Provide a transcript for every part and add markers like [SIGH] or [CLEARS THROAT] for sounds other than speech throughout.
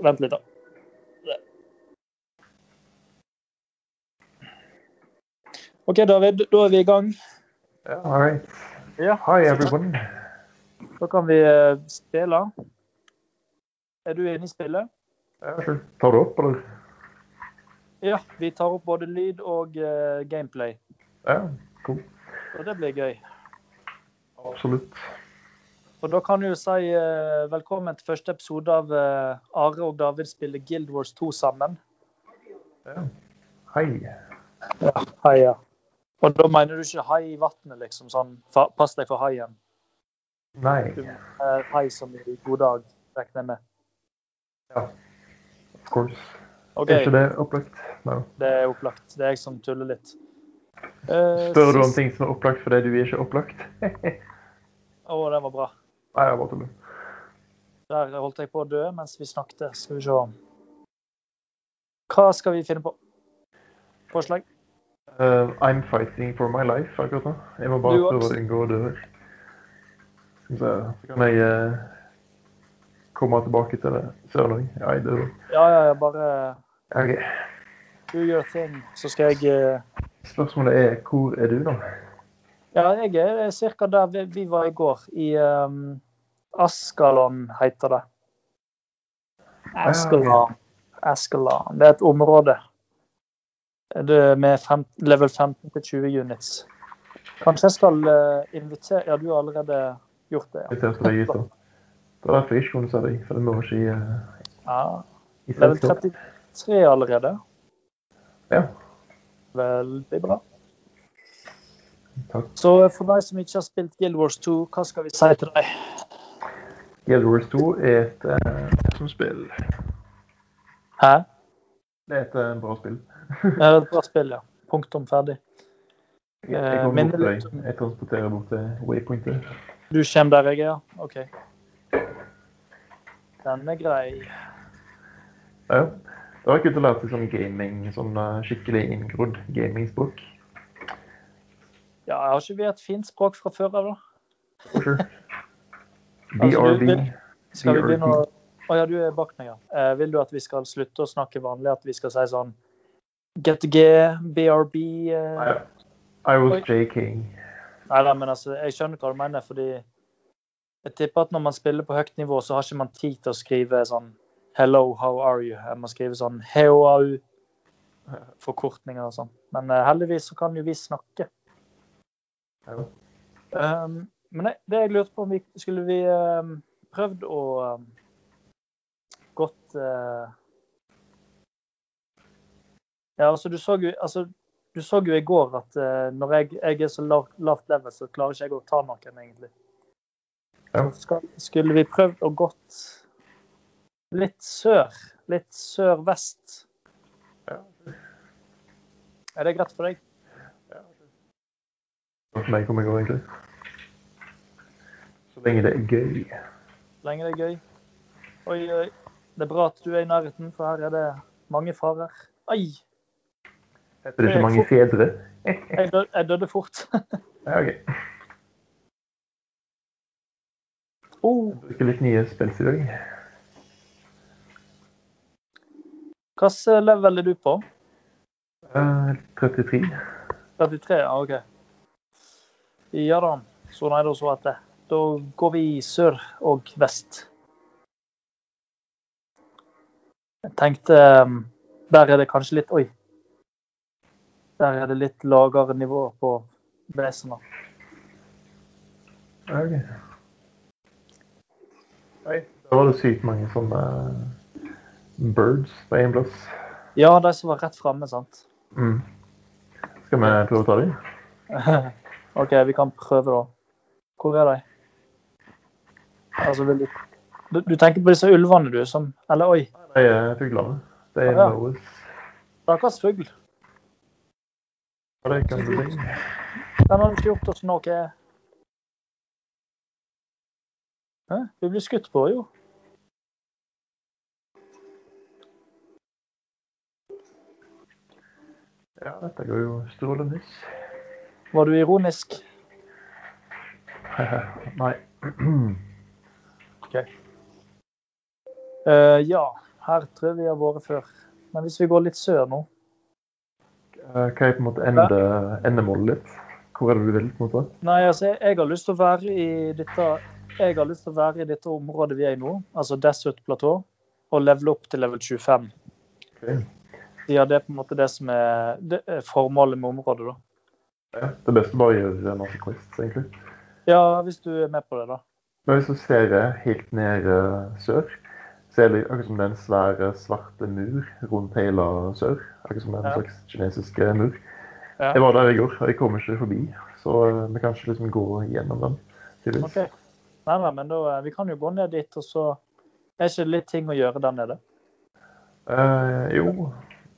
Vent litt, da. OK, David. Da er vi i gang. Yeah, all right. Ja, Hi, everyone. Da kan vi eh, spille. Er du inne i spillet? Ja, sure. Tar du opp, eller? Ja. Vi tar opp både lyd og uh, gameplay. Ja, cool. Og det blir gøy. Absolutt. Og da kan du jo si eh, velkommen til første episode av eh, Are og David spiller Guild Wars 2 sammen. Ja. Hei. Ja, hei, ja. Og da mener du ikke hai i vannet, liksom? Sånn pass deg for haien. Nei. Du mener hei som i god dag, regner jeg med. Ja. Of course. Okay. Er ikke det opplagt? No. det er opplagt. Det er jeg som tuller litt. Eh, Spør du om ting som er opplagt fordi du er ikke opplagt? [LAUGHS] Å, det var bra. Nei, jeg bare tuller. Der holdt jeg på å dø mens vi snakket. Skal vi se. Hva skal vi finne på? Forslag? Uh, I'm fighting for my life akkurat nå. Jeg må bare prøve å unngå å dø. Så kan jeg uh, komme tilbake til det. Sørlang. Ja, jeg dør. Ja, ja, ja, bare okay. do your thing, så skal jeg uh... Spørsmålet er hvor er du nå? Ja, jeg er ca. der vi, vi var i går. I um, Askalon, heter det. Askalon. Askalon. Det er et område. Det er med fem, level 15 til 20 units. Kanskje jeg skal eh, invitere Ja, du har allerede gjort det. Jeg ser på deg. Det var derfor jeg ikke kunne se deg, for det må ikke i, eh, Ja. i Level 33 allerede. Ja, Veldig bra. Takk. Så for deg som ikke har spilt Guild Wars 2, hva skal vi si til deg? Guild Wars 2 er et uh, som spill. Hæ? Det er et uh, bra spill. [LAUGHS] Det er et bra spill, ja. Punktum ferdig. Jeg, Eh, jeg, går minner bort til deg. jeg transporterer bort til waypointet. Du kommer der jeg er, ja? OK. Den er grei. Ja, ja. det var kult å lære seg sånn gaming, sånn eh, skikkelig inngrodd gamingspråk. Ja, jeg har ikke vi et fint språk fra før av, da? Sure. [LAUGHS] Altså, BRB. Skal vi begynne å Å ja, du er bak meg, ja. Eh, vil du at vi skal slutte å snakke vanlig? At vi skal si sånn GTG, BRB eh... I, I was joking. Nei da, men altså, jeg skjønner hva du mener. fordi jeg tipper at når man spiller på høyt nivå, så har ikke man tid til å skrive sånn Hello, how are you? Man skriver sånn HOAU. Forkortninger og sånn. Men eh, heldigvis så kan jo vi snakke. Um, men det, det jeg lurte på om vi skulle vi um, prøvd å um, gått uh, Ja, altså du så jo altså, du så jo i går at uh, når jeg, jeg er så lav, lavt level, så klarer ikke jeg å ta noen, egentlig. Ja. Skal, skulle vi prøvd å gått litt sør. Litt sør-vest. Ja. Er det greit for deg? For meg kommer gå, egentlig. Så lenge det er gøy. Lenge det er gøy. Oi, oi. Det er bra at du er i nærheten, for her er det mange farer. Ai! Heter det ikke mange fedre? [LAUGHS] Jeg døde, jeg døde fort. [LAUGHS] Ja, OK. Oh, Bruker litt nye spill i dag. Hvilken level er du på? Uh, 33. 33? Ja, OK. Ja da. Så nei, da så at det. Da går vi sør og vest. Jeg tenkte um, Der er det kanskje litt Oi. Der er det litt lavere nivå på vesenet. Okay. Oi, da var det sykt mange sånne eh, birds på én plass. Ja, de som var rett framme, sant? Mm. Skal vi prøve å ta dem? [LAUGHS] OK, vi kan prøve, da. Hvor er de? Altså, du, du Du tenker på disse ulvene, du, som Eller oi, De er fuglene. Det er Ja. Noahs. stakkars fugl. Ja, du. Den har ikke gjort oss noe Hæ? Vi blir skutt på, jo. Ja, dette går jo strålende. Var du ironisk? [LAUGHS] Nei. [CLEARS THROAT] Eh, ja. Her tror jeg vi har vært før. Men hvis vi går litt sør nå Hva er på en måte ende, endemålet ditt? Hvor er det du vil? på en måte? Nei, altså, jeg, jeg har lyst til å være i dette jeg har lyst til å være i dette området vi er i nå, altså Desert Plateau, og levele opp til level 25. Ok. Ja, det er på en måte det som er, det er formålet med området, da. Ja, det er best å bare gjøre masse quests, egentlig. Ja, hvis du er med på det, da. Men hvis du ser helt nede sør, så er det akkurat som det er en svær svarte mur rundt hele sør. Akkurat som en Ja. slags kinesisk mur. Ja. Jeg var der i går, og jeg kommer ikke forbi. Så eh, vi kan ikke liksom gå gjennom den. tydeligvis. OK. Nei, nei, men da, eh, vi kan jo gå ned dit, og så er ikke litt ting å gjøre der nede. Eh, jo,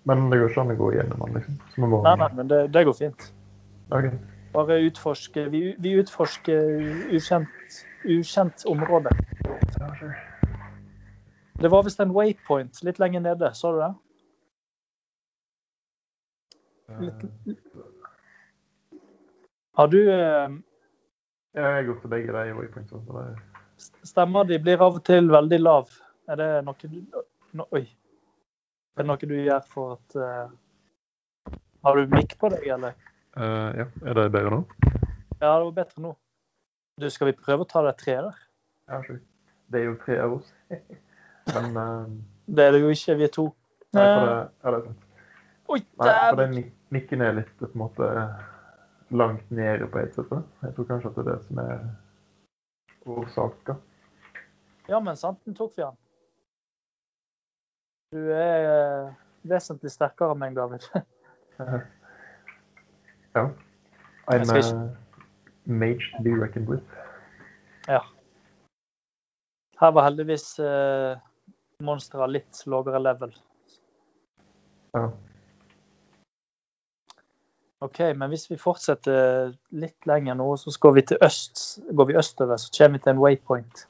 men det går ikke an å gå gjennom den, liksom. Nei, nei, men det, det går fint. OK. Bare utforske Vi, vi utforsker ukjent, ukjent område. Det var visst en waypoint litt lenger nede, så du det? Litt... Har du eh, Ja, jeg har gått til begge de waypointene. det- Stemma di blir av og til veldig lav. Er det noe du no, Oi. Er det noe du gjør for at eh, Har du mikk på deg, eller? Eh, ja, er det bedre nå? Ja, det var bedre nå. Du, skal vi prøve å ta det treet der? Ja. Det er jo tre av oss. [LAUGHS] Men uh, Det er det jo ikke, vi er to. Nei, for det, ja, det er sant. Oi, Nei, for den mikken er litt på en måte langt nede på headsetet. Jeg tror kanskje at det er det som er årsaka. Ja, men sant, den tok vi den. Du er eh, vesentlig sterkere enn meg, David. [LAUGHS] ja. I'm ikke- uh, mage to be reckoned with. Ja. Her var heldigvis uh, monsteret litt lavere level. Ja. OK, men hvis vi fortsetter litt lenger nå, så går vi til øst. Går vi østover, så kommer vi til en waypoint.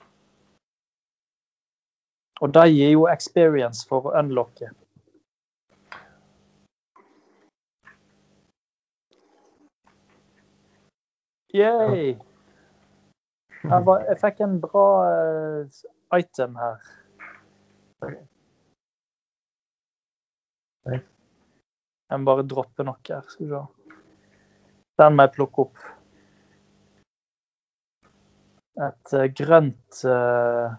Og det gir jo experience for å unlocke. Yay! Jeg, var, jeg fikk en bra eh, item her. Jeg må bare droppe noe her. Skal vi se. Den må jeg plukke opp. Et eh, grønt uh,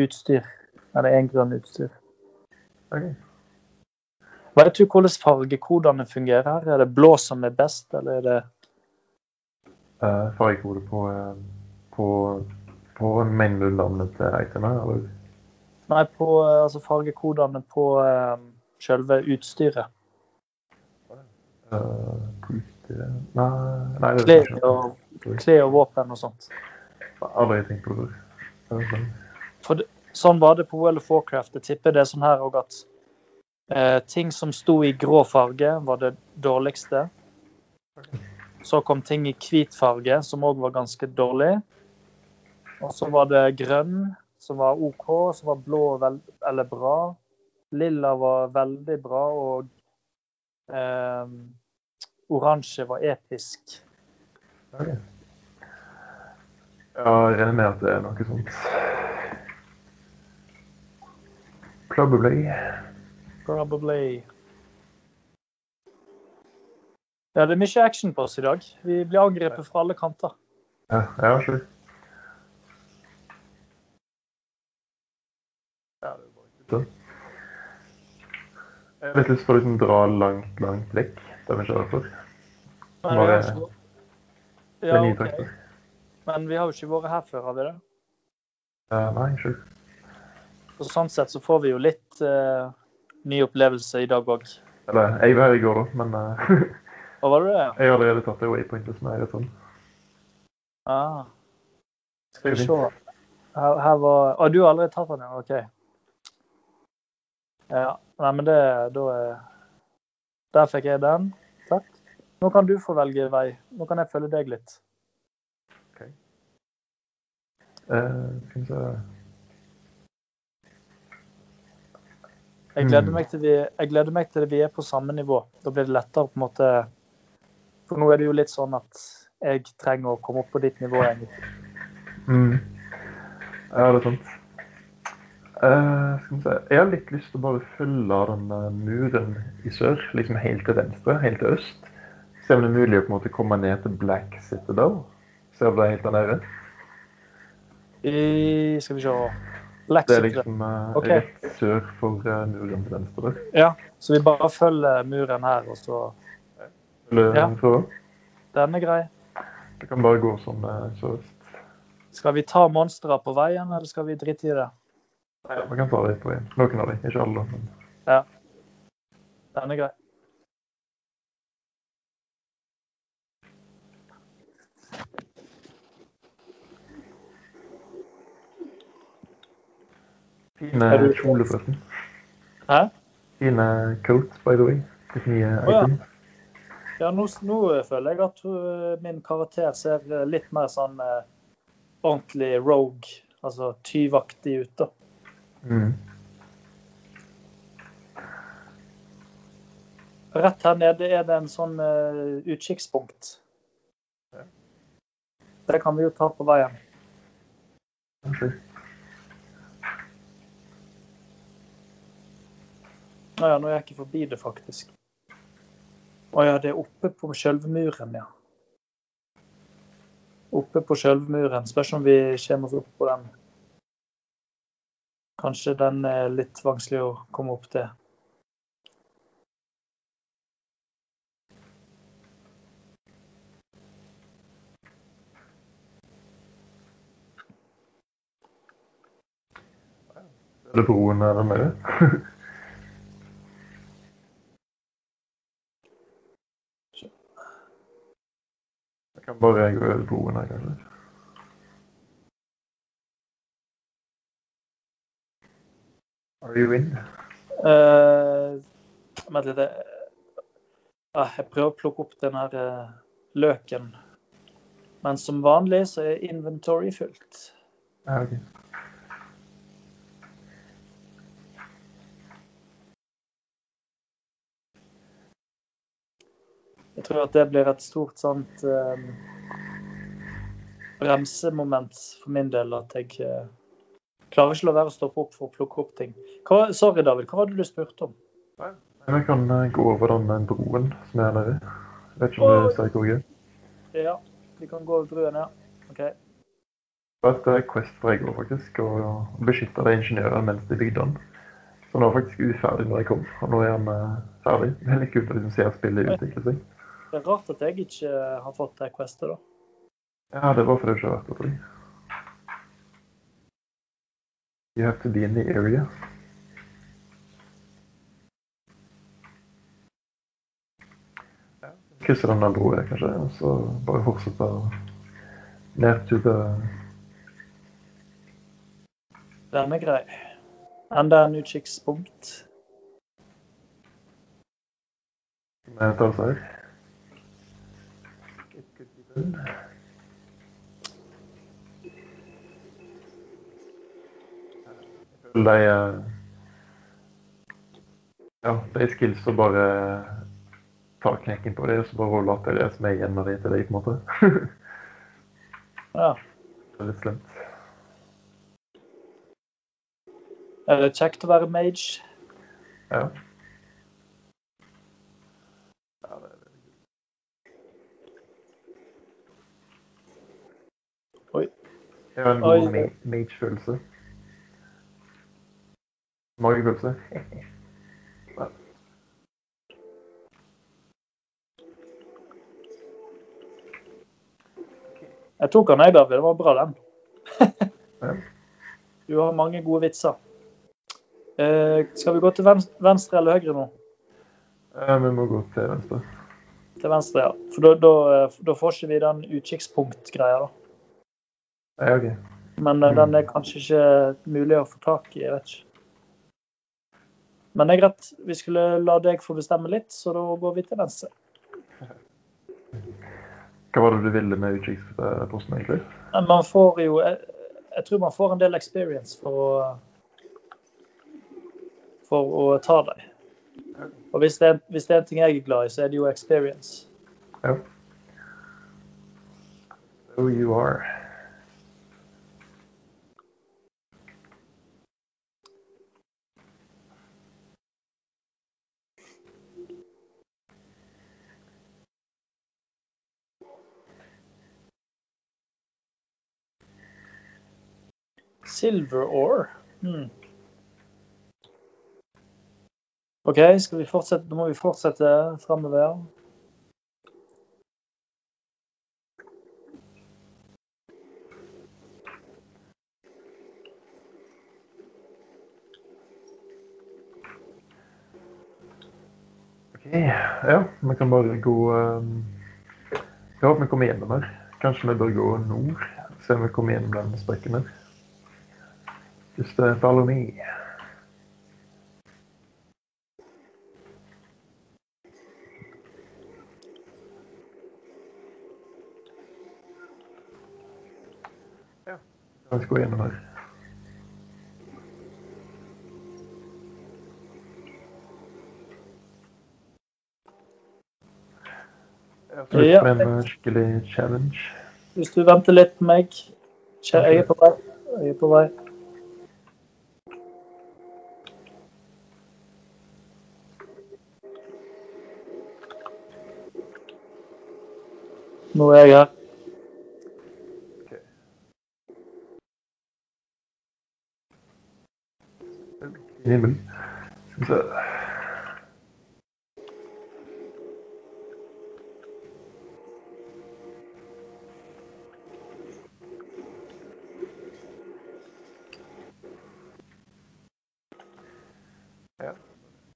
utstyr. Eller én grønn utstyr. Ok. Vet du hvordan fargekodene fungerer her? Er det blå som er best, eller er det Uh, fargekode på, uh, på, på main-navnet til itemet, eller? Nei, på eh, altså fargekodene på uh, selve utstyret. Uh, på utstyret? Nei, nei, det er ikke. klær og våpen og sånt. Aldri tenkt på det sånn. For det, sånn var det på World of Warcraft. Jeg tipper det er sånn her òg at eh, ting som sto i grå farge, var det dårligste. Så kom ting i hvit farge, som òg var ganske dårlig. Og så var det grønn, som var OK. Så var blå eller bra. Lilla var veldig bra, og eh, oransje var episk. Okay. Ja, jeg regner med at det er noe sånt. Probably. Probably. Ja, det er mye action på oss i dag. Vi blir angrepet fra alle kanter. Ja, ja sure. Ja, det er. Jeg har litt lyst til å liksom dra langt, langt vekk, der vi kjører for. Bare, er det- ja, okay. ok. Men vi har jo ikke vært her før, har vi det? Uh, nei, ikke. Så sånn sett så får vi jo litt uh, ny opplevelse i dag òg. Eller, jeg var her i går, da, men uh, [LAUGHS] Hva var det? jeg har allerede tatt det waypointet som er rett sånn. Ah. Skal vi se. Her, her var Å, du har allerede tatt den, ja? OK. Ja. Nei, men det Da er Der fikk jeg den. Takk. Nå kan du få velge vei. Nå kan jeg følge deg litt. Uh, skal vi se Jeg gleder, Mm. til vi, jeg gleder meg til vi er på samme nivå. Da blir det lettere på en måte For nå er det jo litt sånn at jeg trenger å komme opp på ditt nivå. egentlig. mm. Ja, det er sant. Uh, skal vi se. Jeg har litt lyst til å bare følge den muren i sør, liksom helt til venstre, helt til øst. Se om det er mulig å på en måte komme ned til Black Citadel. Se om det er helt der nede? I, skal vi se Black Det er liksom uh, okay. rett sør for uh, muren til venstre. Ja, så vi bare følger muren her, og så Ja. prøve? Den er grei. Det kan bare gå sånn eh, sørøst. Skal vi ta monstre på veien, eller skal vi drite i det? Nei, vi kan ta dem på veien. Noen av dem, ikke alle. Men... Den er grei. Fine kjole, forresten. Hæ? Fine coat, by the way. Litt nye oh, ja. Ja, nå, nå føler jeg at uh, min karakter ser uh, litt mer sånn eh, ordentlig rogue, altså tyvaktig ut, da. Mm. Rett her nede er det en sånn uh, utkikkspunkt. Det kan vi jo ta på veien. Okay. Nå, ja, nå er jeg ikke forbi det, faktisk. Å ja, det er oppe på sjølve muren, ja. Oppe på sjølve muren. Spørs om vi kommer oss opp på den. Kanskje den er litt vanskelig å komme opp til. Er det broen her nede? [LAUGHS] kan bare jeg over broen her, kanskje. Are you in? Uh, Vent litt. Uh, jeg prøver å plukke opp den her uh, løken. Men som vanlig så er inventory fullt. Ja, ok. Jeg tror at det blir et stort sånt eh, bremsemoment for min del. At jeg eh, klarer ikke å la være å stoppe opp for å plukke opp ting. Hva, sorry, David. Hva var det du spurte om? Nei, Jeg kan eh, gå over den eh, broen som er der. Jeg vet ikke om du ser hvor jeg er. Ja, vi kan gå over broen, ja. OK. Det er eh, quest for jeg går, faktisk, og beskytte de ingeniørene mens de bygde den. Så han var faktisk uferdig når jeg kom, og nå er han ferdig. Det er litt kult å liksom se spillet utvikle seg. Det er rart at jeg ikke har fått det questet, da. Ja, det var fordi du ikke har vært på fly. You have to be in the area. Krysse den der broa, kanskje, og så bare fortsette ned til det Den er grei. Enda en utkikkspunkt. med oss her. De eh, Ja, de skillsa bare ta knekken på det, og så bare holder at det er som er igjen av det til deg, på en måte. [LAUGHS] Ja. det er litt slemt. Er det kjekt å være mage? Ja det er veldig kult. Oi. Jeg var en god ma- mage-følelse. Magefølelse. [LAUGHS] Jeg tok den, jeg, David. Det var bra, den. [LAUGHS] Du har mange gode vitser. Eh, skal vi gå til venstre eller høyre nå? Ja, vi må gå til venstre. Til venstre, ja. For da, da, eh, da får ikke vi den utkikkspunkt-greia, da. Ja, okay. Men mm. den er kanskje ikke mulig å få tak i. Jeg vet ikke. Men det er greit. Vi skulle la deg få bestemme litt, så da går vi til venstre. Hva var det du ville med utkikksposten, egentlig? Man får jo jeg, jeg tror man får en del experience for å for å ta dem. Og hvis det, er, hvis det er en ting jeg er glad i, så er det jo experience. Ja. So you are. Silver ore. Hmm. OK, skal vi fortsette? Nå må vi fortsette framover. Ja, vi kan bare gå um, Jeg håper vi kommer gjennom her. Kanskje vi bør gå nord, se om vi kommer gjennom den sprekken der. Just uh, follow me. Ja, la oss gå gjennom her. Jeg har Ja. med en skikkelig challenge. Hvis du venter litt på meg Kjære, Jeg er på Skal vi se. Ja.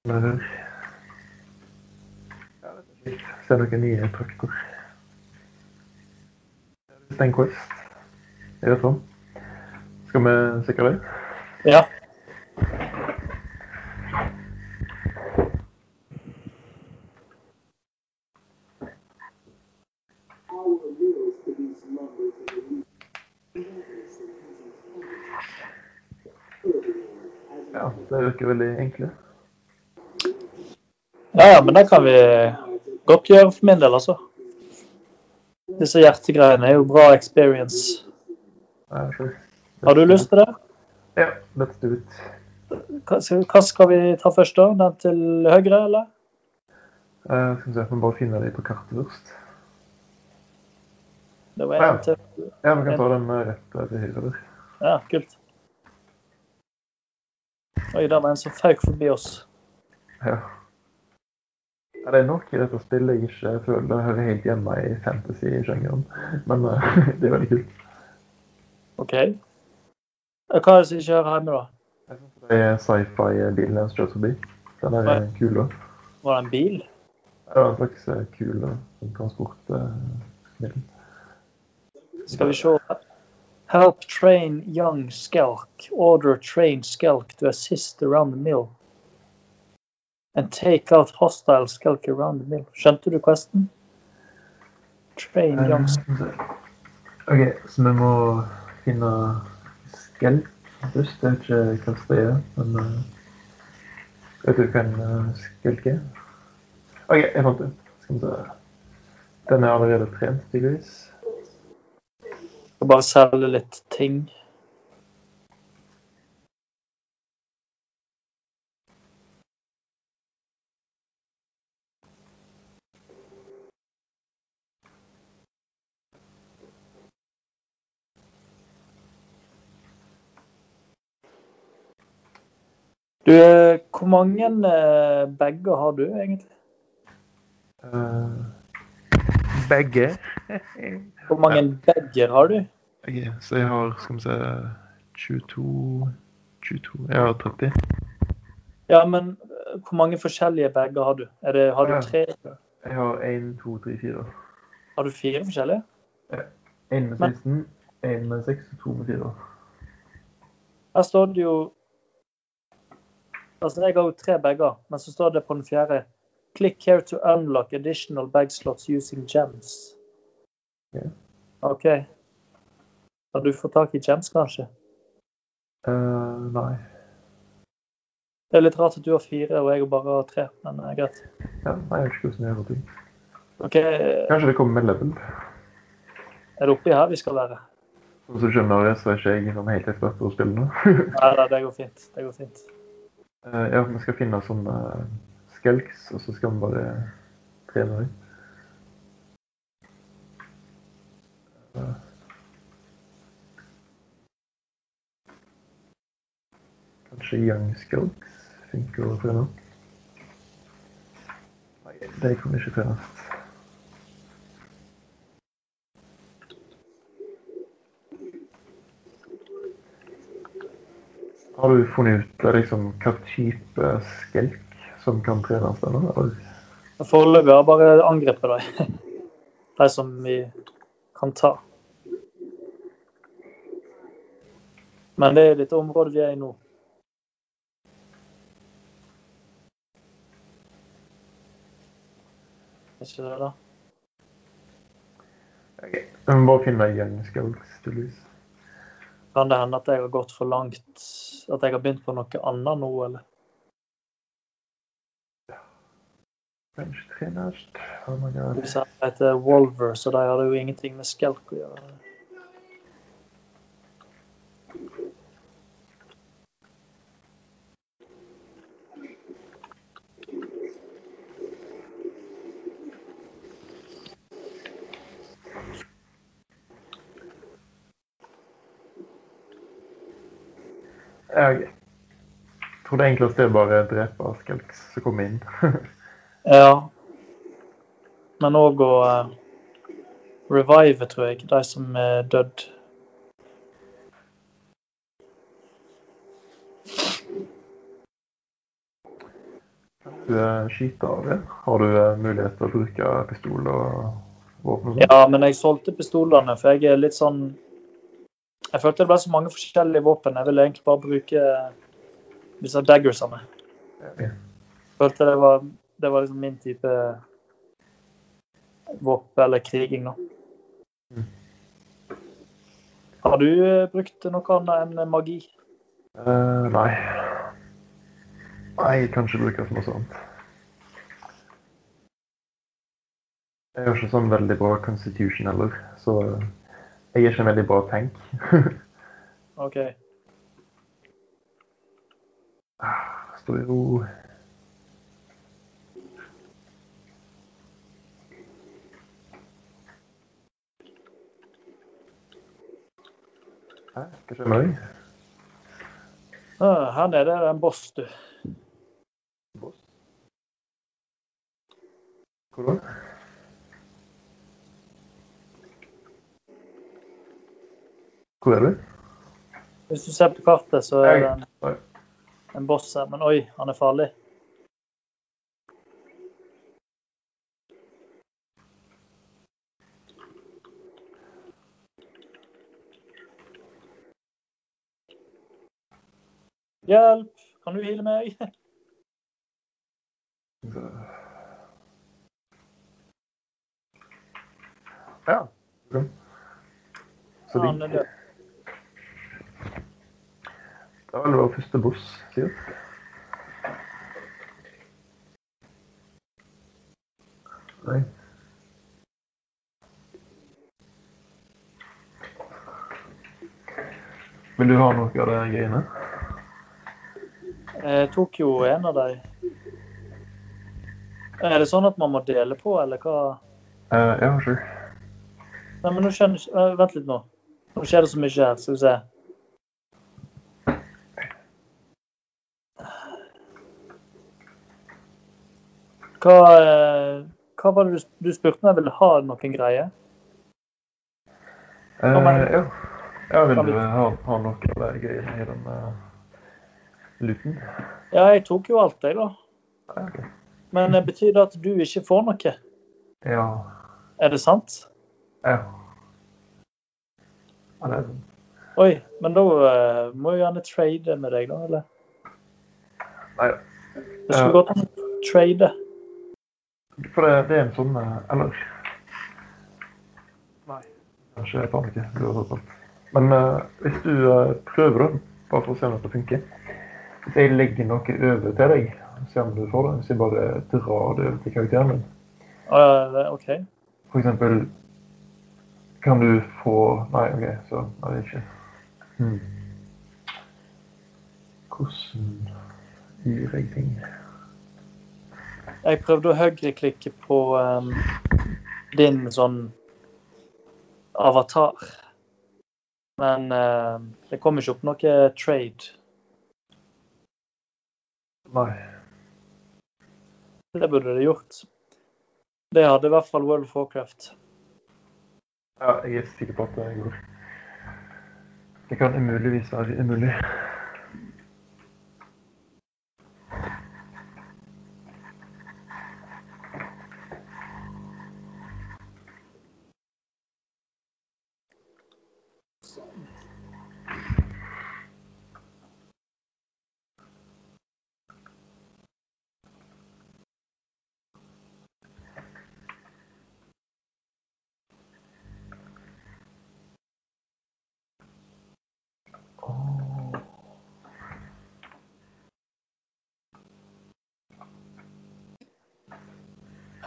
Der. Ja, dette er fint. Ser dere nye traktor? Stein Quest. Er det sånn? Skal vi sikre det? Ja. Ja, det virker veldig enkle. Ja, ja, men det kan vi godt gjøre for min del, altså. Disse hjertegreiene er jo bra experience. Har du lyst til det? Ja, let's do it. Hva skal, vi ta først, da? Den til høyre, eller? Uh, skal vi se, vi bare finne dem på kartet først. Det var en til. Ja, vi kan ta den eh, rett til høyre der. Ja, kult. Oi, der var en som føk forbi oss. Ja. Ja. Det er nok i dette spillet jeg ikke føler hører helt hjemme i fantasy-sjangeren. Men uh, [LAUGHS] det er veldig kult. OK. Eh, Hva er det som ikke hører hjemme, da? Jeg synes det er sci-fi-bilen jeg kjører forbi. Den er kul, da. Var det en bil? Det var en slags kul transportmiddel. Skal vi se. Help train young skelk. Order train skelk to assist around the mill. And take out hostile skelk around the mill. Skjønte du questen? Train youngster. skelk. OK, så vi må finne skelk først. Jeg vet ikke hva det er, men eh, Vet du hva en eh, skelk er? OK, jeg fant det. Skal vi se. Den er allerede trent, tydeligvis. Skal bare selge litt ting. Du, eh, hvor mange eh, bager har du egentlig? Uh, begge. [LAUGHS] Hvor mange bager har du? Ok, så jeg har, skal vi se 22 22 Jeg har 30. Ja, men eh, hvor mange forskjellige bager har du? Det, har du tre? Jeg har 1, 2, 3, 4. Har du fire forskjellige? 1 med 16, én med 6 og to med 4. Her står det jo Altså, jeg har jo tre bager, men så står det på den fjerde Click here to unlock additional bag slots using gems. Ja. OK. Har du fått tak i gems, kanskje? Uh, nei. Det er litt rart at du har fire, og jeg bare har tre, men det er greit. Ja, nei, jeg vet ikke hvordan jeg gjør ting. OK, er Kanskje det kommer med level. Er det oppi her vi skal være? Som du skjønner, så er ikke jeg sånn helt ekspert på å spille nå. Nei, nei, det går fint. Det går fint. Eh, ja, vi skal finne sånne skelks, og så skal vi bare trene dem. kanskje Young Skelks funker å trene? Nei, de kan ikke trenes. Har du funnet ut eh, liksom, hva type skelk som kan trenes denne? Foreløpig har bare angrepet dem. [LAUGHS] De som vi kan ta. Men det er dette området vi er i nå. Er ikke det, da? Jeg må bare finne Young Skulks, tydeligvis. Kan det hende at jeg har gått for langt? At jeg har begynt på noe annet nå, eller? Oh my god. Jeg heter Wolver, så de hadde jo ingenting med Skelk å gjøre. Ja. Jeg tror det enkleste er bare å drepe Skelks som kommer inn. [LAUGHS] Ja. Men òg å uh, revive, tror jeg, de som er dødd. Du er skyter av det. Har du eh, mulighet til å bruke pistol og våpen? Ja, men jeg solgte pistolene, for jeg er litt sånn Jeg følte det ble så mange forskjellige våpen. Jeg ville egentlig bare bruke disse daggersene. Jeg Følte det var, det var liksom min type våpen eller kriging, da. Mm. Har du eh, brukt noe annet enn magi? Uh, nei. Nei, jeg kan ikke bruke så mye sånt. Jeg har ikke sånn veldig bra constitution heller, så jeg er ikke en veldig bra tank. [LAUGHS] OK. Stå i ro. Hæ? Hva skjer med deg? Ah, Her nede er det en boss, du. Boss? Hvor da? Hvor er du? Hvis du ser på kartet, så er det en, en boss her. Men oi, han er farlig. Hjelp! Kan du heale meg? [LAUGHS] Ja. Så de. Det var vel vår første buss, sier Nei. Vil du ha noe av de greiene? Jeg tok jo en av dem. Er det sånn at man må dele på, eller hva? Uh, ja, sure. Nei, men nå skjønner ikke- eh, Vent litt nå. Nå skjer det så mye her. Skal vi se. Hva, eh, hva var det du, du spurte om jeg ville ha noen greier? Eh, ja. Jeg vil du ha, ha noen greiene i den uh, luten? Ja, jeg tok jo alt, jeg, da. Ja, ok. Men det betyr det at du ikke får noe? Ja. Er det sant? Ja. Ja, det er sant. Oi, men da uh, må jeg gjerne trade med deg, da, eller? Nei, Det skulle gått an å trade. For det, det er en sånn eh, Eller Nei. Kanskje jeg tar ikke. Du har tatt alt. Men uh, hvis du uh, prøver, da, bare for å se om det funker Hvis jeg legger noe over til deg, se om du får det. Hvis jeg bare drar det over til karakteren din. Uh, OK. For eksempel Kan du få Nei, OK, så er det ikke hmm. Hvordan gir jeg ting? Jeg prøvde å høyreklikke på um, din sånn avatar. Men uh, det kom ikke opp noe trade. Nei. Det burde det gjort. Det hadde i hvert fall World of Warcraft. Ja, jeg er sikker på at det går. Det kan umuligvis være umulig.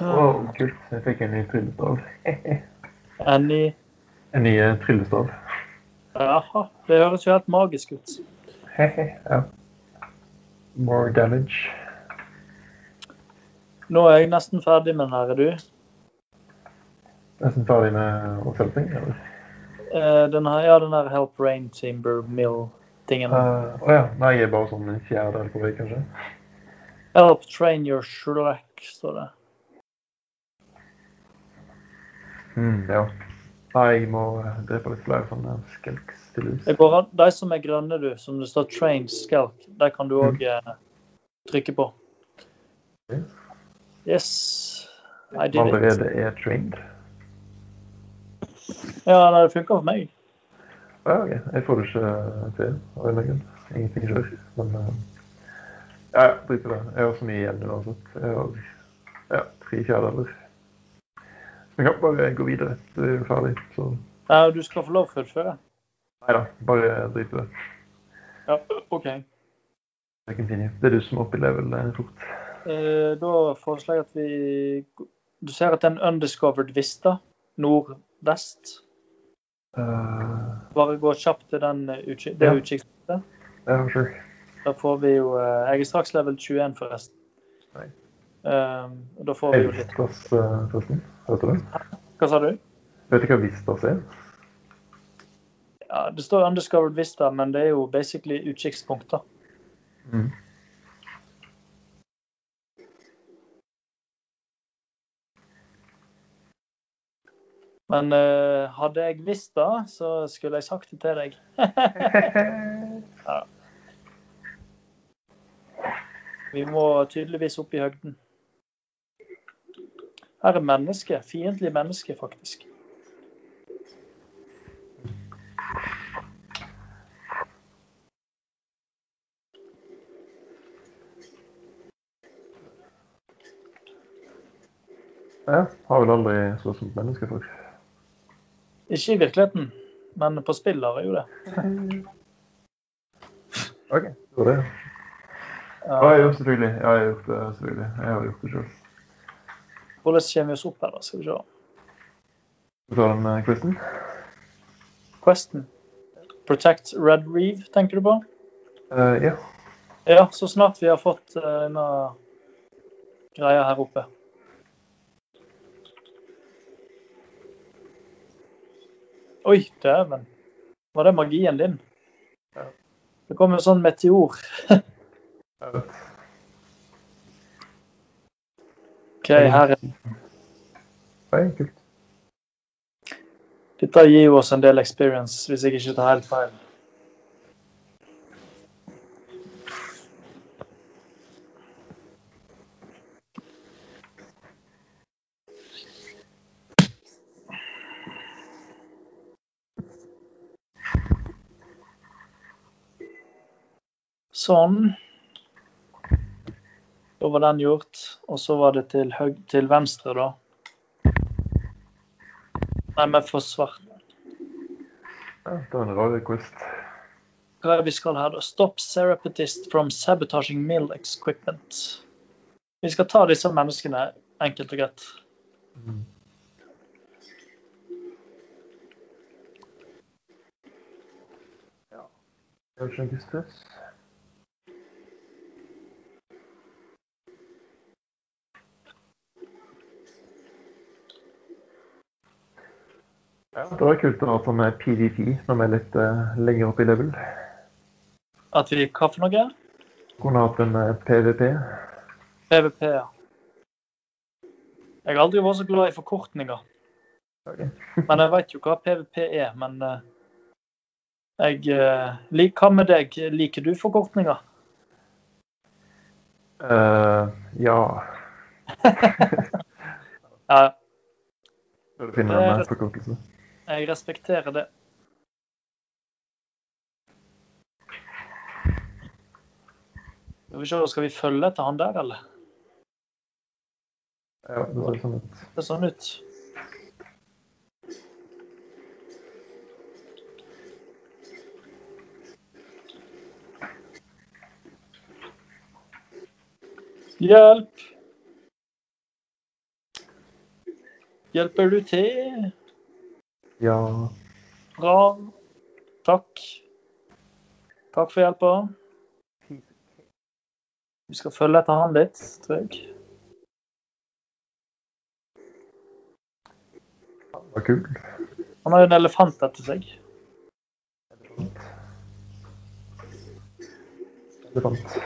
Åh. Wow, kult. Jeg fikk en ny tryllestav. [LAUGHS] ny? En ny eh, tryllestav. Jaha, det høres jo helt magisk ut. [LAUGHS] ja. More damage. Nå er jeg nesten ferdig med den her, er du? Nesten ferdig med oppfølging, eller? Eh, den her, ja, den her Help Rain Timber Mill-tingen. Eh, Å ja. Nei, jeg er bare sånn en fjerdedel på vei, kanskje. Help train your Shrek, står det. Mm, ja. Nei, jeg må eh, drepe litt flere sånne skelks til lus. Det går an, de som er grønne, du, som det står train skelk, der kan du òg mm. trykke på. Yes. Yes. I did it. Allerede er trained. Ja, det funka for meg. Ja, ok. Jeg får det ikke til av en grunn. Ingenting skjer. Men uh, ja, drit i det. Jeg har så mye igjen uansett. Jeg har ja, tre fjerdedeler. Vi kan bare gå videre. Det er ferdig. Så Ja, du skal få lov til å fullføre. nei da, bare drit i det. Ja, OK. Det er du som er det level eh, fort. Eh, da foreslår jeg at vi Du ser at det er en undiscovered vista nordvest. Uh, Bare gå kjapt til den eh, utkik det Ja. utkikspunktet. ja, sure. Da får vi jo Jeg er straks level 21, forresten. Nei. Eh, da får vi jo litt Plass, uh, forresten. Hørte du? Hva sa du? Vet du hva Vistas er? Ja, Det står undiscovered vista, men det er jo basically utkikkspunkter. Mm. Men uh, hadde jeg visst det, så skulle jeg sagt det til deg. [LAUGHS] Vi må tydeligvis opp i høgden. Her er menneske. fiendtlig menneske, faktisk. ja, har vel aldri slåss mot mennesker før. Ikke i virkeligheten, men på spill har jeg jo det. OK, det var det. Ja, Ja, jo, selvfølgelig. Ja, jeg har gjort det, selvfølgelig. Jeg har gjort det sjøl. Hvordan kommer vi oss opp her, da? Skal vi se. Skal vi den uh, quizen? Questen. Protect Red Reeve, tenker du på? Uh, ja. Ja, så snart vi har fått uh, denne greia her oppe. Oi, dæven. Var det magien din? Ja. Det kom en sånn meteor. [LAUGHS] Jeg vet. OK, her er kult. Dette gir jo oss en del experience, hvis jeg ikke tar helt feil. Sånn. Da var den gjort. Og så var det til, til venstre, da. Nei, men for svart. Ja, det var en rar request. Hva er det vi skal her, da? Stop Serapetist from sabotaging mill equipment. Vi skal ta disse menneskene enkelt og greit. Mm. Ja. Ikke noe stress. Ja, det var kult å ha som PVP når vi er litt uh, lenger opp i level. At vi Hva for noe? Kunne hatt en uh, PVP. PVP, ja. Jeg har aldri vært så glad i forkortninger. Okay. [LAUGHS] Men jeg vet jo hva PVP er. Men uh, jeg eh, lik, Hva med deg? Liker du forkortninger? Uh, ja. [LAUGHS] Ja, Skal du jeg eh, forkortelse? Jeg respekterer det. Skal vi se, skal vi følge etter han der, eller? Ja, det ser sånn ut. Det ser sånn ut. Hjelp! Hjelper du til? Ja. Bra. Takk. Takk for hjelpa. Vi skal følge etter han litt, tror jeg. Han var kul. Han har jo en elefant etter seg. Elefant.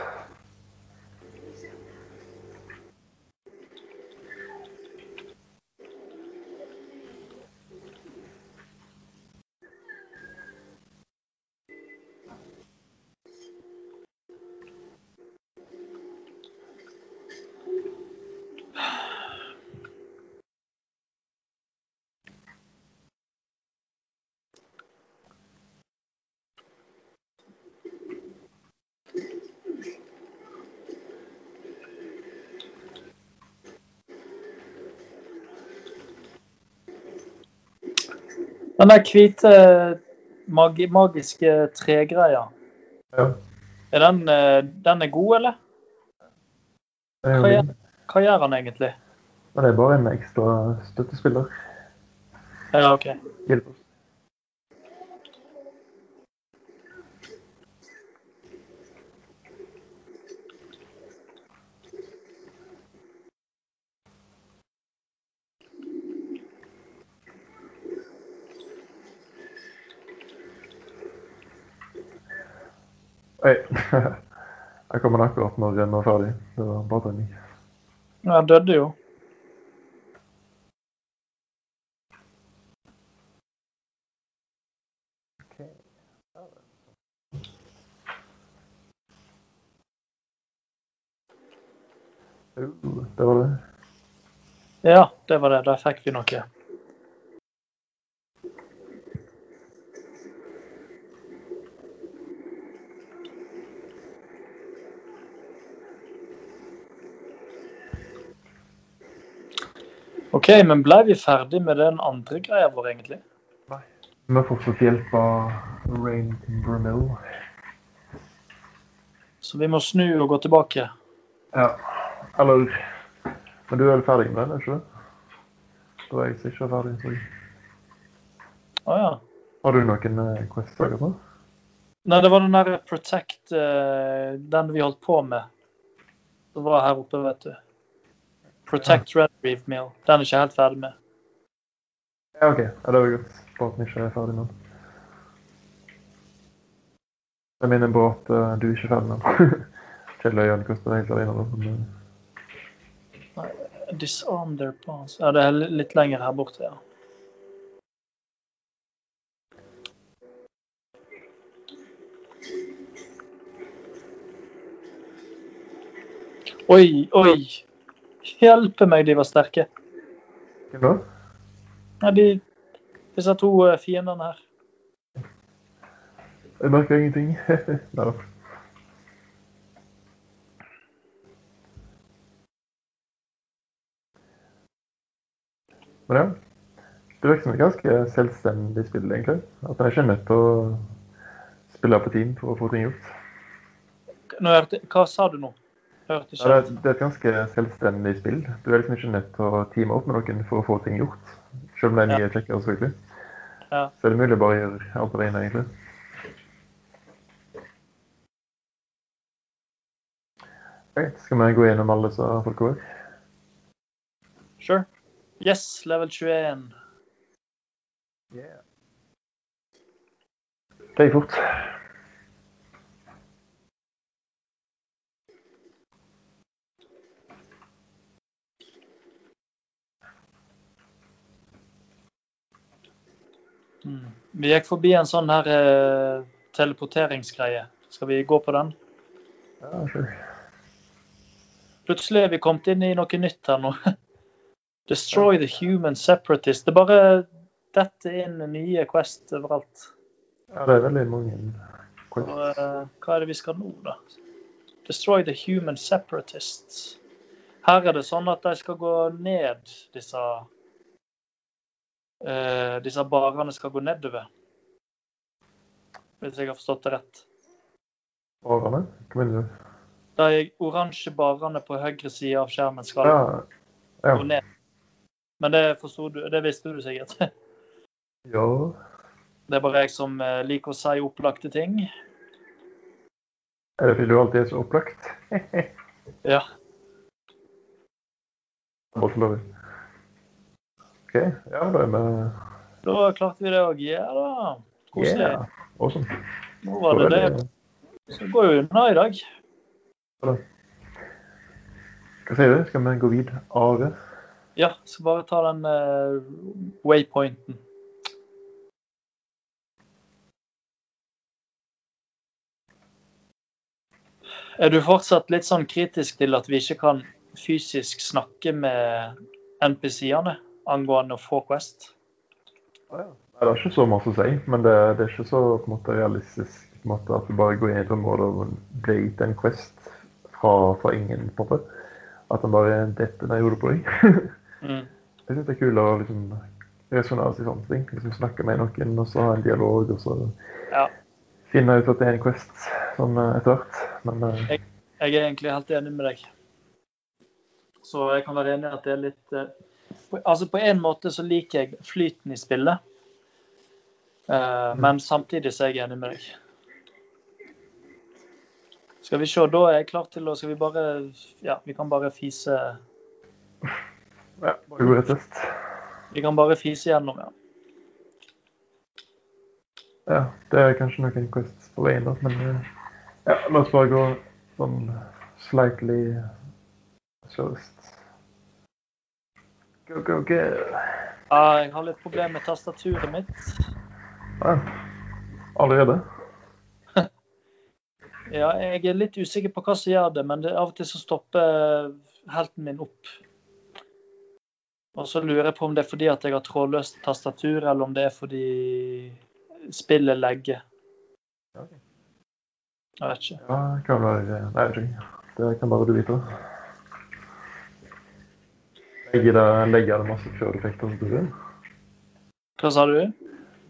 Den der hvite magi magiske tregreia, Ja. er den, eh, den er god, eller? Er Hva gjør, hva gjør han egentlig? Det er bare en ekstra støttespiller. Ja, OK. Hjelp Oi. [LAUGHS] Jeg kommer akkurat når den var ferdig. Det var trening. Ja, Han døde jo. Uh, det var det. Ja, det var det. Der fikk vi noe. OK, men ble vi ferdig med den andre greia vår, egentlig? Nei. Vi har fortsatt hjelp av Rain Bramill. Så vi må snu og gå tilbake. Ja. Eller Men du er vel ferdig med den, er ikke det? Da er jeg ikke er ferdig. Så. Å ja. Har du noen eh, quests akkurat nå? Nei, det var den der Protect, eh, den vi holdt på med. Det var her oppe, vet du. Protect Red Reef Mill. Den er ikke helt ferdig med. Ja, OK. Ja, det var godt. Båten ikke er ferdig med. Jeg minner på at du du ikke er ferdig med. [LAUGHS] Kjell Øyan koster helt alene. men, Nei, Disarm their bonds. Ja, det er litt lenger her borte, ja. Oi, oi. Hjelpe meg, de var sterke. Hvem da? Nei, de, disse to eh, fiendene her. Jeg merker ingenting. [LAUGHS] Nei da. Men ja. Det virker som et ganske selvstendig spill, egentlig. At en er nødt til å spille på team for å få ting gjort. Nå hva sa du nå? Hørte det, ikke. er, det er et ganske selvstendig spill. Du er liksom ikke nødt til å teame opp med noen for å få ting gjort. Selv om det er mye kjekkere, selvfølgelig. Ja. Så er det mulig å bare gjøre alt alene, egentlig. Greit, skal vi gå gjennom alle disse folka her? Sure. Yes, level 21. Det gikk fort. Vi gikk forbi en sånn her eh, teleporteringsgreie. Skal vi gå på den? Ja, sure. Plutselig er vi kommet inn i noe nytt her nå. [LAUGHS] Destroy the human separatist. Det er bare detter inn nye Quest overalt. Ja, det er veldig mange Og, eh, hva er det vi skal nå, da? Destroy the human separatists. Her er det sånn at de skal gå ned, disse eh, Disse barene skal gå nedover. Hvis jeg har forstått det rett. Barene? Hva mener du? De oransje barene på høyre side av skjermen skal Ja. ja. gå ned. Men det forsto du, det visste du sikkert. [LAUGHS] Ja. Det er bare jeg som eh, liker å si opplagte ting. Er det fordi du alltid er så opplagt? [LAUGHS] Ja. Til å OK. Ja, da er vi Da klarte vi det òg. Ja da. Koselig. Yeah. Awesome. Nå var det det. Så går jo unna i dag. Hva sier du? Skal vi gå videre? Ja, så bare ta den uh, waypointen. Er du fortsatt litt sånn kritisk til at vi ikke kan fysisk snakke med NPC-ene angående å få Quest? Det er ikke så masse å si, men det, det er ikke så måte, realistisk måte, at du bare går inn i et område og blir gitt en quest fra, fra ingen. måte. At den bare detter ned i hodet på deg. [LAUGHS] Mm. Jeg syns det er kult å liksom, resonnere i sånne ting. Liksom, snakke med noen og så ha en dialog, og så Ja. finne ut at det er en quest sånn etter hvert. Men uh... Jeg er egentlig helt enig med deg. Så jeg kan være enig i at det er litt eh, Altså på en måte så liker jeg flyten i spillet. Eh, men samtidig så er jeg enig med deg. Skal vi se, da er jeg klar til å Skal vi bare Ja, vi kan bare fise ja, bare test. Vi kan bare fise gjennom, ja. Ja, det er kanskje noen quests på veien, da, men eh, ja, la oss bare gå sånn slightly sørøst. Go, go, go. ja. Jeg har litt problemer med tastaturet mitt. Ja. Allerede? [LAUGHS] Ja, jeg er litt usikker på hva som gjør det, men det, av og til så stopper helten min opp. Og så lurer jeg på om det er fordi at jeg har trådløst tastatur, eller om det er fordi spillet legger. Jeg vet ikke. Ja, det kan være. Det kan bare du vite. Legger det, legger det masse før du vil? Hva sa du?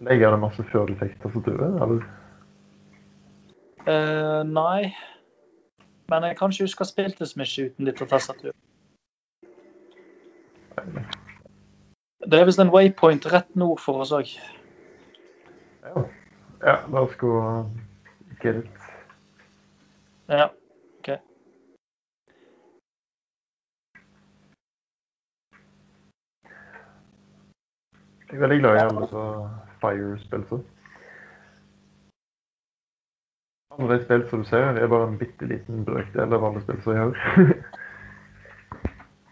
Legger det masse før du vil, eller? Uh, nei. Men jeg kan ikke huske å ha spilt det så mye uten litt av tastatur. Det er visst en waypoint rett nord for oss òg. Ja. ja, la oss gå uh, get it. Ja. Jeg er veldig glad i alle så Fire-spill. så. Alle de spill som du ser, er bare en bitte liten brøkdel av alle spill som jeg har. [LAUGHS]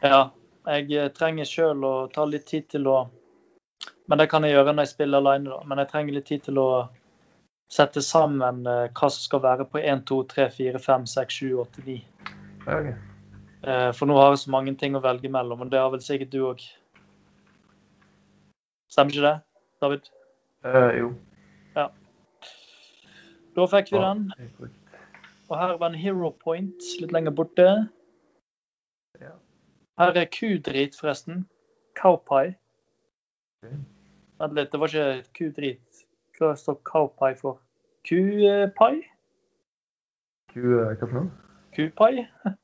Ja, jeg eh, trenger sjøl å ta litt tid til å Men det kan jeg gjøre når jeg spiller alene, da. Men jeg trenger litt tid til å sette sammen eh, hva som skal være på 1, 2, 3, 4, 5, 6, 7, 8, 9. Okay. Eh, For nå har jeg så mange ting å velge mellom, og det har vel sikkert du òg. Stemmer ikke det, David? Uh, jo. Da fikk vi den. Og her var en hero point litt lenger borte. Her er kudrit, forresten. Cowpie. Vent litt, det var ikke kudrit. Hva står cowpie for? Kupai? Ku, eh, hva for noe? Kupai? [LAUGHS]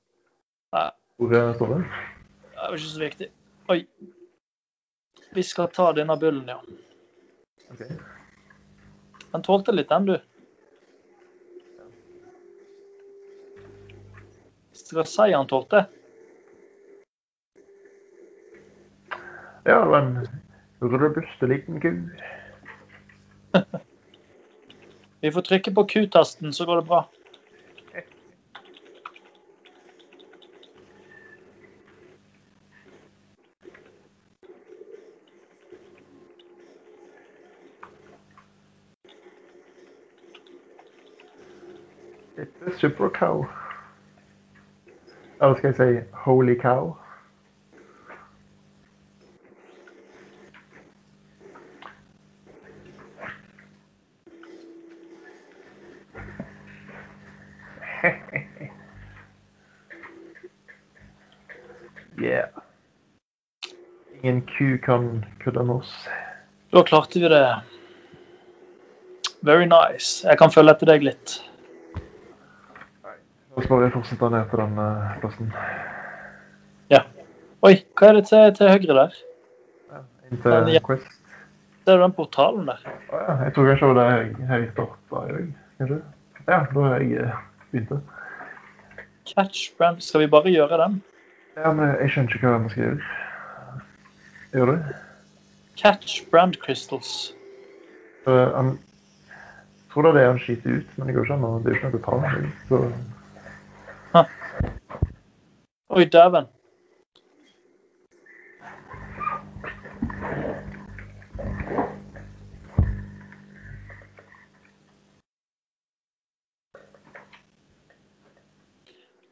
Hvor eh, står det? Det var ikke så viktig. Oi. Vi skal ta denne bullen, ja. Okay. Den tålte litt, den, du. Skal si han tålte? Ja, det var en robuste liten ku. [LAUGHS] Vi får trykke på Q-tasten, så går det bra. Super cow. Eller skal jeg si holy cow? [LAUGHS] yeah. Ingen ku kan med oss. Da klarte vi det. Very nice. Jeg kan følge etter deg litt. Bare fortsette ned på den plassen. plassen. Oi, hva er det til, til høyre der? Inn til ja. Quest. Ser du den portalen der? Å ja, jeg tror kanskje det var der jeg, starta i dag. Kanskje? Ja, da har jeg begynt begynte. Catch brand. Skal vi bare gjøre den? Ja, men jeg skjønner ikke hva vi skal gjøre. Gjør du? Catch brand crystals. Uh, um, jeg tror det er det han skyter ut, men det går ikke an å det er jo ikke noe å ta. Så, Oi, dæven.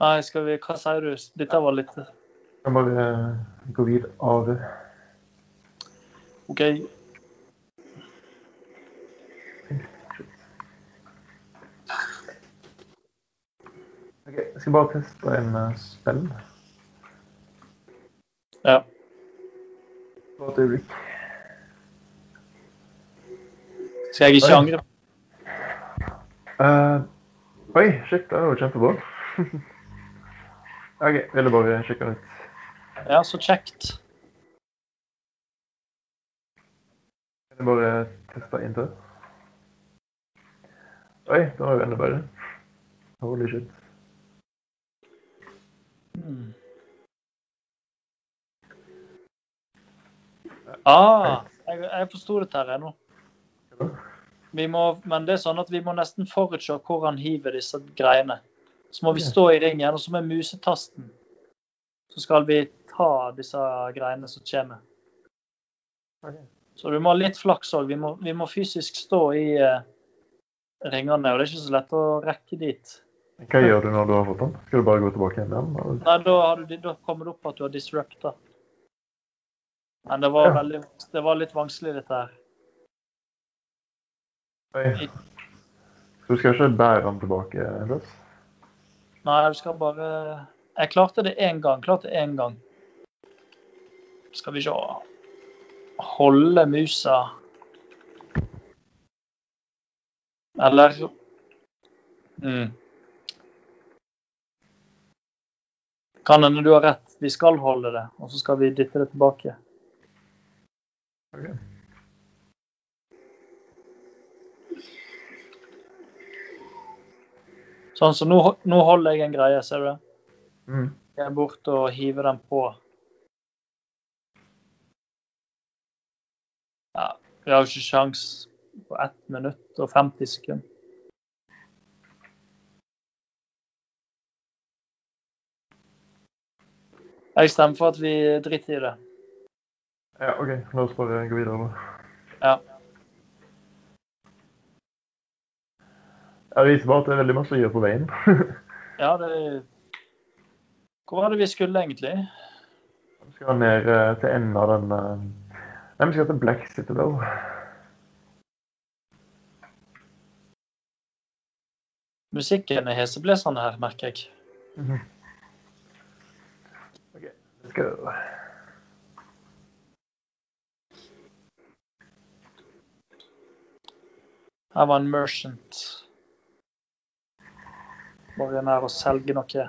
Nei, skal vi Hva sier du? Dette var litt jeg kan bare eh, gå videre av OK. Ok, Jeg skal bare teste en uh, spill. Ja. Godt øyeblikk. Skal jeg ikke Oi. angre? Uh, oi, shit, det var kjempebra. [LAUGHS] OK, ville bare sjekke litt. Ja, så kjekt. Kan jeg bare teste inntil? Oi, det var jo enda bedre. Holy shit. Mm. Ah, jeg, jeg forsto dette her nå. Vi må, men det er sånn at vi må nesten forutse hvor han hiver disse greiene. Så må vi stå i ringen, og så med musetasten så skal vi ta disse greiene som kommer. Så du må ha litt flaks òg. Vi, må- vi må fysisk stå i eh, ringene, og det er ikke så lett å rekke dit. Hva gjør du når du har fått den? Skal du bare gå tilbake igjen? igjen, eller? Nei, da, har du, da kommer det opp at du har disrupta. Men det var, Ja. veldig, det var litt vanskelig, dette her. Oi. Så du skal ikke bære den tilbake en plass? Nei, du skal bare Jeg klarte det én gang. Klarte det én gang. Skal vi se Holde musa Eller mm. Kan hende du har rett. Vi skal holde det, og så skal vi dytte det tilbake. Ok. Sånn, så nå, nå holder jeg en greie, ser du det? Mm. Jeg er borte og hiver den på. Ja, vi har jo ikke sjans på 1 minutt og 50 sekunder. Jeg stemmer for at vi driter i det. Ja, OK. La oss bare gå videre. da. Ja. Det viser bare at det er veldig masse å gjøre på veien. [LAUGHS] Ja, det Hvor var det vi skulle egentlig? Vi skal ned eh, til enden av den eh, Nei, vi skal til Black Citadel. Musikken er heseblesende her, merker jeg. Mhm. OK, let's go. Her var en merchant. Bare nær å selge noe.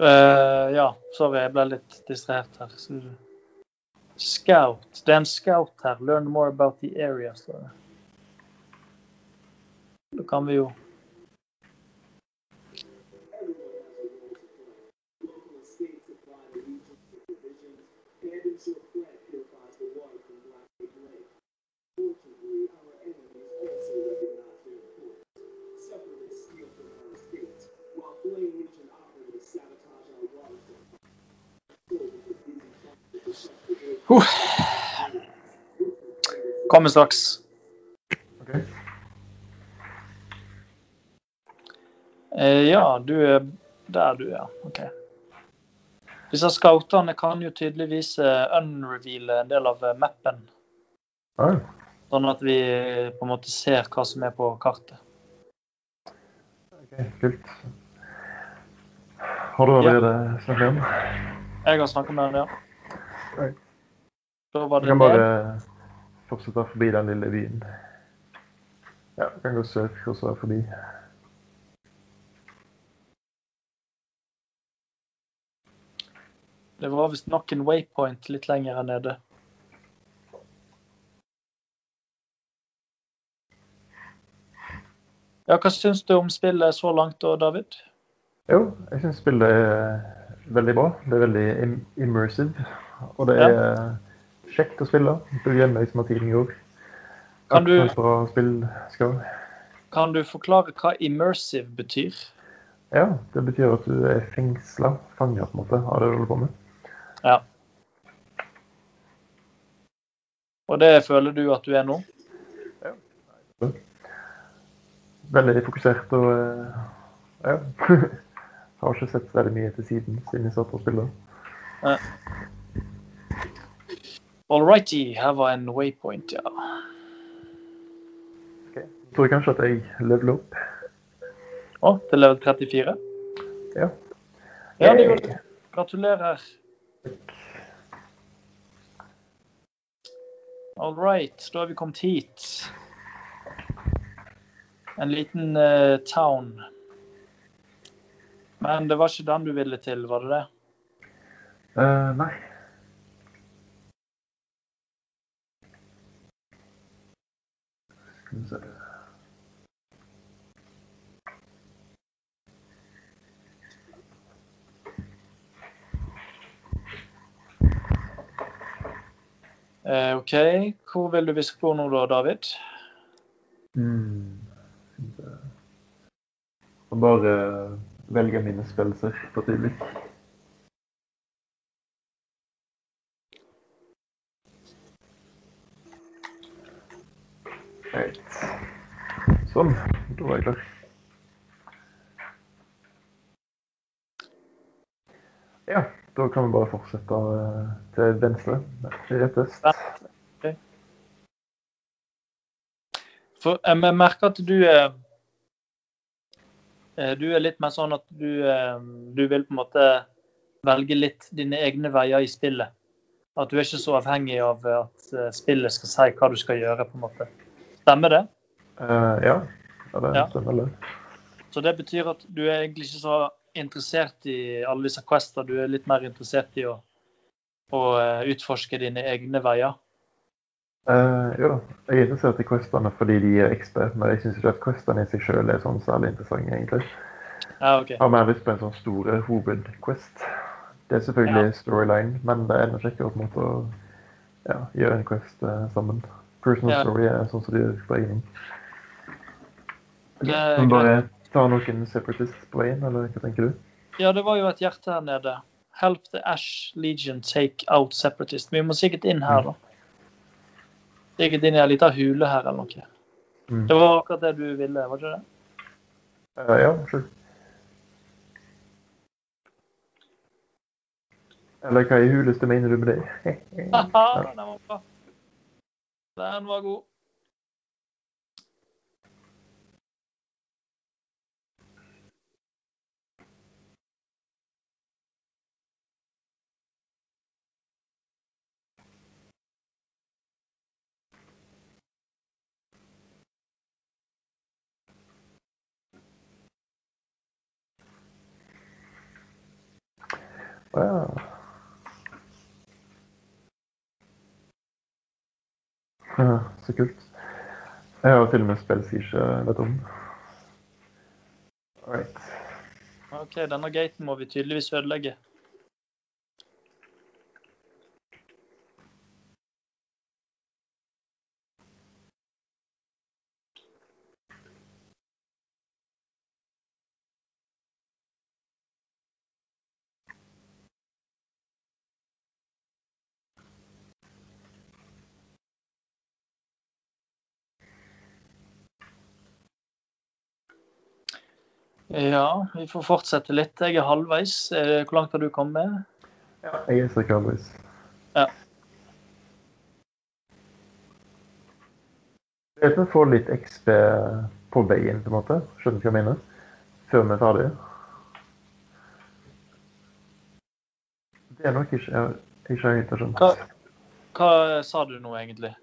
Eh, ja, sorry, jeg ble litt distrahert her. Scout. Det er en scout her. Learn more about the area, står det. Da kan vi jo Kommer straks. Okay. Eh, ja, du er der du er. OK. Disse scoutene kan jo tydeligvis eh, unreveale en del av eh, mappen. Ah, Sånn at vi eh, på en måte ser hva som er på kartet. ok, kult. Har du allerede snakket med ham? Jeg har snakket med ham, ja. Da var det kan det. bare fortsette forbi den lille byen. Ja, kan gå sør og så forbi. Det var visst nok en waypoint litt lenger nede. Ja, hva syns du om spillet så langt da, David? Jo, jeg syns spillet er veldig bra. Det er veldig immersive. Og det Ja. Kjekt å spille. Det gjelder liksom at tiden går. Kan du-. Kan du forklare hva immersive betyr? Ja, det betyr at du er fengsla, fanga på en måte, av det du holder på med. Ja. Og det føler du at du er nå? Ja. Veldig fokusert og eh, ja. [LAUGHS] Har ikke sett veldig mye til siden siden jeg satt og spilte. Alrighty, her var en waypoint, ja. Jeg tror kanskje at jeg leveler opp. Å, til level 34? Ja. Ja, det gjorde du. Gratulerer. All right, da har vi kommet hit. En liten uh, town. Men det var ikke den du ville til, var det det? Uh, nei. Skal. Eh, OK, hvor vil du vi skal gå nå da, David? Mm. Bare velge mine spillelser på tidlig. Right. Sånn, da var jeg klar. Ja, da kan vi bare fortsette eh, til venstre. Rett øst. For eh, jeg merker at du er eh, Du er litt mer sånn at du, eh, du vil på en måte velge litt dine egne veier i spillet. At du er ikke så avhengig av at eh, spillet skal si hva du skal gjøre. på en måte. Stemmer det? Uh, ja, ja, det Ja. stemmer det. Så det betyr at du er egentlig ikke så interessert i alle disse quester. Du er litt mer interessert i å, å eh, utforske dine egne veier. Uh, jo da, jeg er interessert i questene fordi de gir XP, men jeg syns ikke at questene i seg selv er sånn særlig interessante, egentlig. Ja, OK. Jeg har mer lyst på en sånn stor eh, hovedquest. Det er selvfølgelig storyline, men det er enda kjekkere på en måte å ja, gjøre en quest uh, sammen. Personal Ja. story er sånn som egen hånd. Det er Men bare ta noen separatists på veien, eller hva tenker du? Ja, det var jo et hjerte her nede. Help the Ash Legion take out separatist. Vi må sikkert inn her, da. Sikkert inn i ei lita hule her eller noe. Mm. Det var akkurat det du ville, var ikke det? Uh, ja, sjøl. Eller hva i huleste mener du med det? [LAUGHS] [LAUGHS] Haha, den var bra. Den var god. Å ja. Ja, så kult. Jeg har til og med spilt Siege, vet ikke vet om. Alright. OK, denne gaten må vi tydeligvis ødelegge. Ja, vi får fortsette litt. Jeg er halvveis. Eh, Hvor langt har du kommet? Ja, jeg er sikker halvveis. Ja. Jeg vet vi får litt XP på veien, på en måte. Skjønner du hva jeg mener? Før vi er ferdige. Det er nok ikke jeg ikke har helt skjønt. Hva, hva sa du nå, egentlig?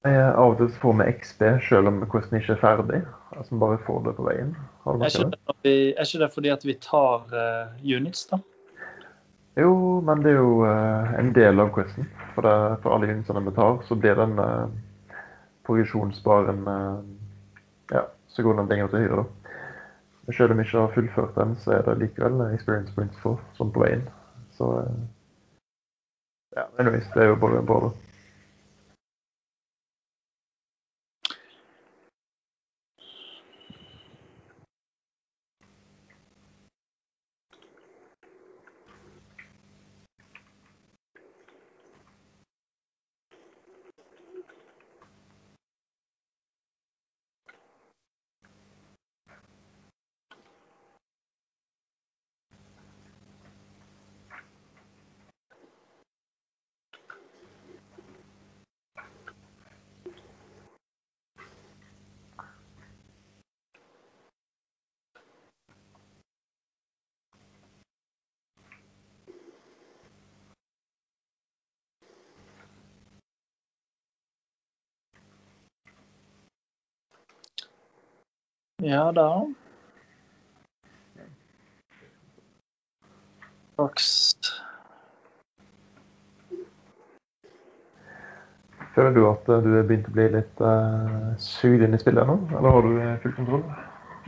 Jeg, av og til får vi XP selv om questen ikke er ferdig. Altså vi bare får det på veien. Er ikke det? vi, er ikke det fordi at vi tar uh, units, da? Jo, men det er jo uh, en del av questen. For, for alle unitsene vi tar, så blir den uh, progresjonsbaren uh, Ja, så går den lenger til høyre, da. Men selv om vi ikke har fullført den, så er det likevel eh, experience points for, sånn på veien. Så uh, Ja, anyways, det er jo bare bra, da. Ja da. Box. Føler du at eh, du er begynt å bli litt uh, sugd inn i spillet nå? Eller har du eh, full kontroll?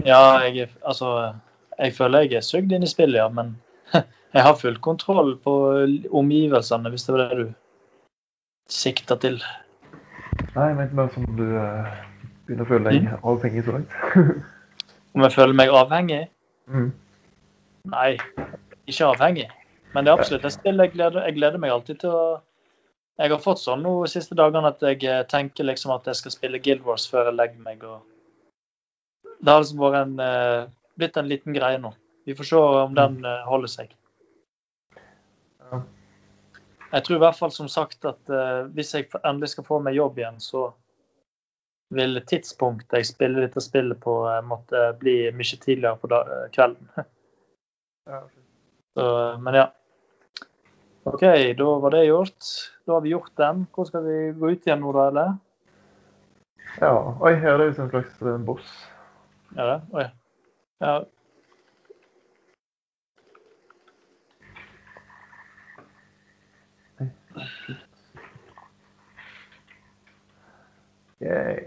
Ja, jeg Altså, jeg føler jeg er sugd inn i spillet, ja, men [LAUGHS] jeg har full kontroll på omgivelsene, hvis det var det du sikta til. Nei, jeg mente bare som du eh, begynner å føle deg avhengig så langt. [LAUGHS] Om jeg føler meg avhengig? mm. Nei, ikke avhengig. Men det er absolutt et spill jeg gleder, jeg gleder meg alltid til å Jeg har fått sånn nå de siste dagene at jeg eh, tenker liksom at jeg skal spille Guild Wars før jeg legger meg. og Det har liksom vært en, eh, blitt en liten greie nå. Vi får se om den eh, holder seg. Jeg tror i hvert fall som sagt at hvis jeg endelig skal få meg jobb igjen, så vil tidspunktet jeg spiller dette spillet på, eh, måtte bli mye tidligere på da, eh, kvelden. [LAUGHS] Ja. Så, men ja. OK, da var det gjort. Da har vi gjort den. Hvor skal vi gå ut igjen nå, da, eller? ja. Oi, her er det jo en slags eh, boss. Er det? Oi. Ja. Yay.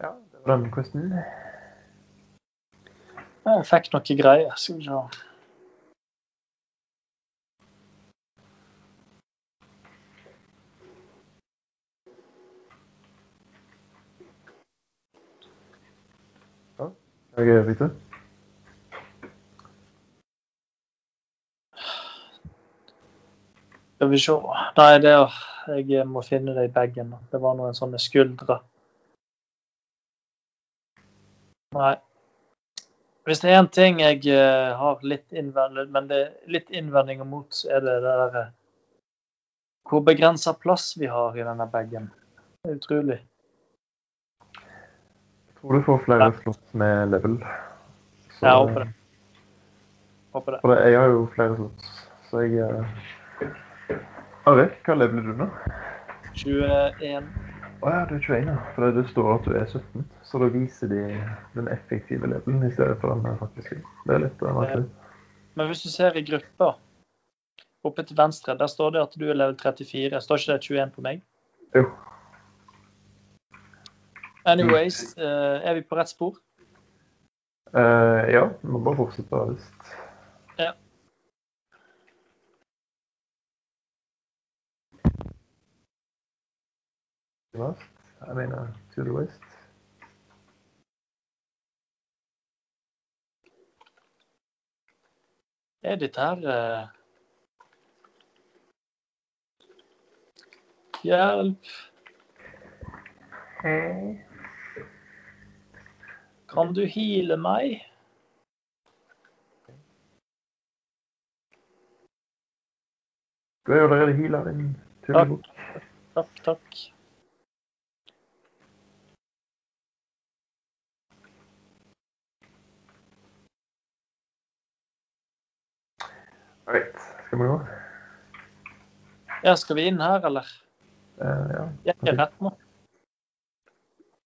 Ja, det var den questen. Jeg fikk noe greier. Skal vi se. Hva er det, Skal vi se. Nei, det er, jeg må finne det i bagen. Det var noen sånne skuldre. Nei. Hvis det er én ting jeg eh, har litt innvending, men det er litt innvendinger mot, så er det det derre Hvor begrensa plass vi har i denne bagen. Det er utrolig. Tror du får flere slott med level. Så- Jeg håper det. Håper det. For jeg har jo flere slott, så jeg Arik, Are, hva leveler du nå? 21. Å ja, du er 21, ja. For det står at du er 17. Så da viser de den effektive levelen i stedet for den faktiske. Det er litt uh, merkelig. Men hvis du ser i gruppa oppe til venstre, der står det at du er level 34. Står ikke det 21 på meg? Jo. Anyways, eh, er vi på rett spor? Eh, ja, må bare fortsette visst. Ja. West? Jeg mener to the west. Er dette her eh, Hjelp. Hei. Kan du heale meg? Du er jo allerede heala din tullebukk. Takk, takk. Right. Skal vi gå? Ja, skal vi inn her, eller? Uh, ja. Jeg er rett nå.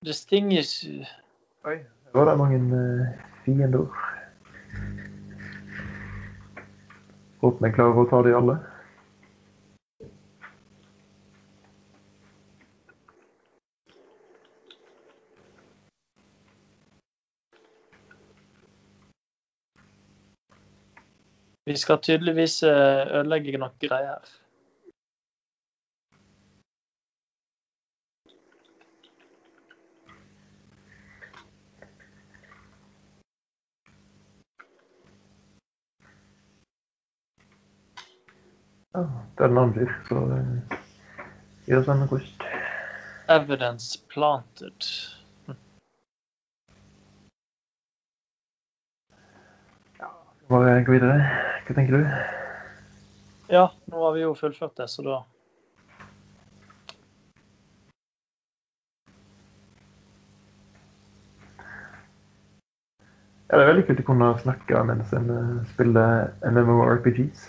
Distinguish Oi. Det var det mange uh, fiender. Håper vi klarer å ta de alle. Vi skal tydeligvis eh, ødelegge noen greier Ja, annen fyr, så gi oss en kost. Evidence planted. Ja, Bare gå videre. Hva tenker du? Ja, nå har vi jo fullført det, så da Ja, det er veldig kult å kunne snakke mens en uh, spiller MMORPGs.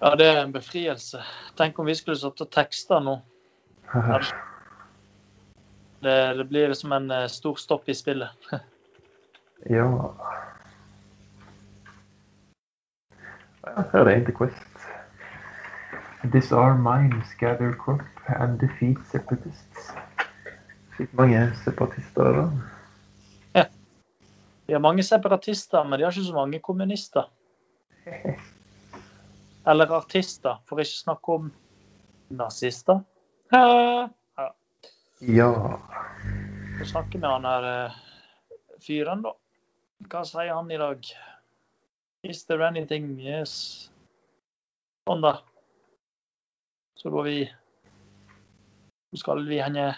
Ja, det er en befrielse. Tenk om vi skulle satt og teksta nå. [LAUGHS] Det, det blir som en eh, stor stopp i spillet. [LAUGHS] ja. Her er det en til Quest. Disarm mines, gather crop and defeat separatists. Fikk mange separatister da. Ja. De har mange separatister, men de har ikke så mange kommunister. [LAUGHS] Eller artister, for ikke snakke om nazister. Ja. Ja. Få snakke med han her eh, fyren, da. Hva sier han i dag? Is there anything? Yes. Sånn, da. Så går vi Så skal vi henge?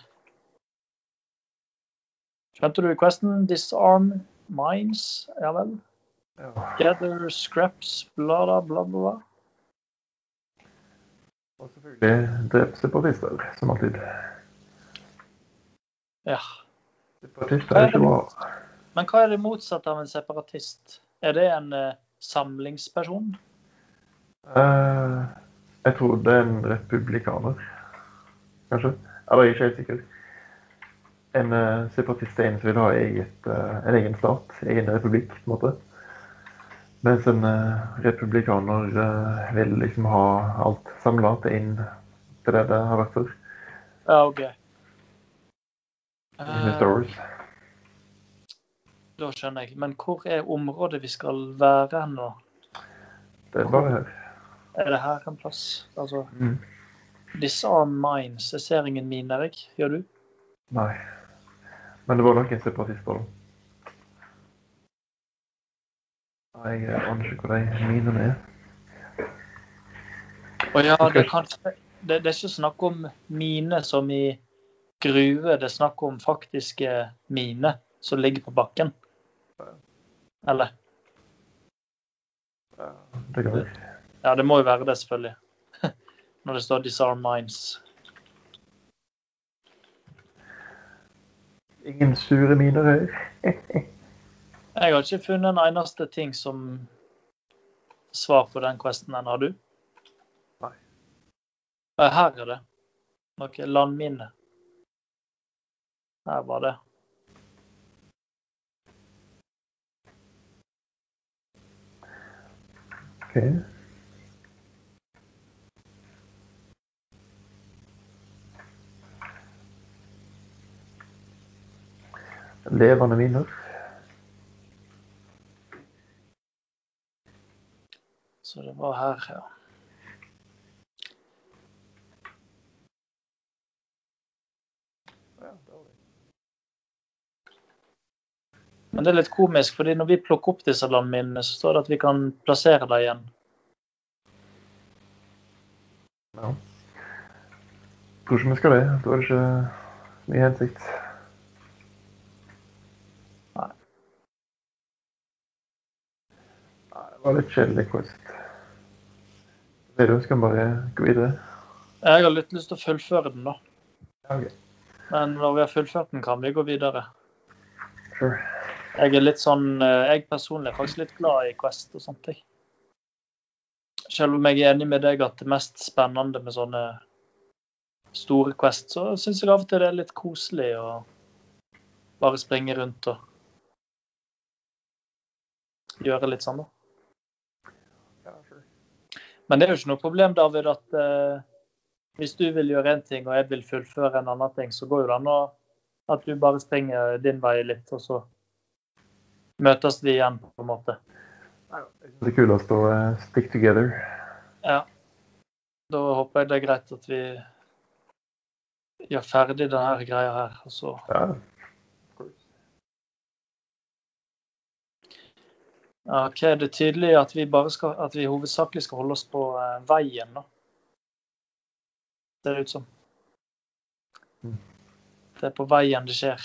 Skjønte du questen? Disarm mines? Ja vel. Gather scraps, bla, bla, bla. bla. Og selvfølgelig drep separatister, som alltid. Ja. Separatister er ikke bra. Men hva er det motsatte av en separatist? Er det en uh, samlingsperson? Uh, jeg tror det er en republikaner, kanskje. Eller jeg er ikke helt sikker. En uh, separatist er en som vil ha eget, en egen stat, egen republikk, på en måte. Mens en eh, republikaner eh, vil liksom ha alt samla til inn til det det har vært før. Ja, OK. Eh, da skjønner jeg. Men hvor er området vi skal være nå? Det er bare her. Er det her en plass? Altså, Mm. Disarm mines. Jeg ser ingen miner, jeg. Gjør du? Nei. Men det var noen separatister, da. Jeg aner ikke hvor de minene er. Og ja, det, er det, det er ikke snakk om mine som i gruve. Det er snakk om faktiske miner som ligger på bakken. Eller? Det går ikke. Ja, det må jo være det, selvfølgelig. [LAUGHS] Når det står 'disarm mines'. Ingen sure miner her. [LAUGHS] Jeg har ikke funnet en eneste ting som svar på den questen ennå. Har du? Nei. Her er det. Noe landminne. Her var det. OK. Levende miner. Så det var her, ja. Men det er litt komisk, fordi når vi plukker opp disse landminene, så står det at vi kan plassere dem igjen. Ja. Ikke vi skal det. Da er det ikke mye hensikt. Nei. Nei, Det var litt kjedelig quest. Du skal bare gå videre. Jeg har litt lyst til å fullføre den, da. Ja, ok. Men når vi har fullført den, kan vi gå videre. Sure. Jeg er litt sånn, eh, jeg personlig er faktisk litt glad i Quest og sånt. jeg. Selv om jeg er enig med deg at det mest spennende med sånne store Quest, så syns jeg av og til det er litt koselig å bare springe rundt og gjøre litt sånn, da. Men det er jo ikke noe problem, David, at eh, hvis du vil gjøre én ting og jeg vil fullføre en annen ting, så går jo det an at du bare springer din vei litt, og så møtes vi igjen, på en måte. Det er kulest å eh, stick together. Ja. Da håper jeg det er greit at vi gjør ferdig denne greia her. Og så Ja. Ok, det er tydelig at vi bare skal, at vi hovedsakelig skal holde oss på eh, veien, da. Ser det ut som. Mm. Det er på veien det skjer.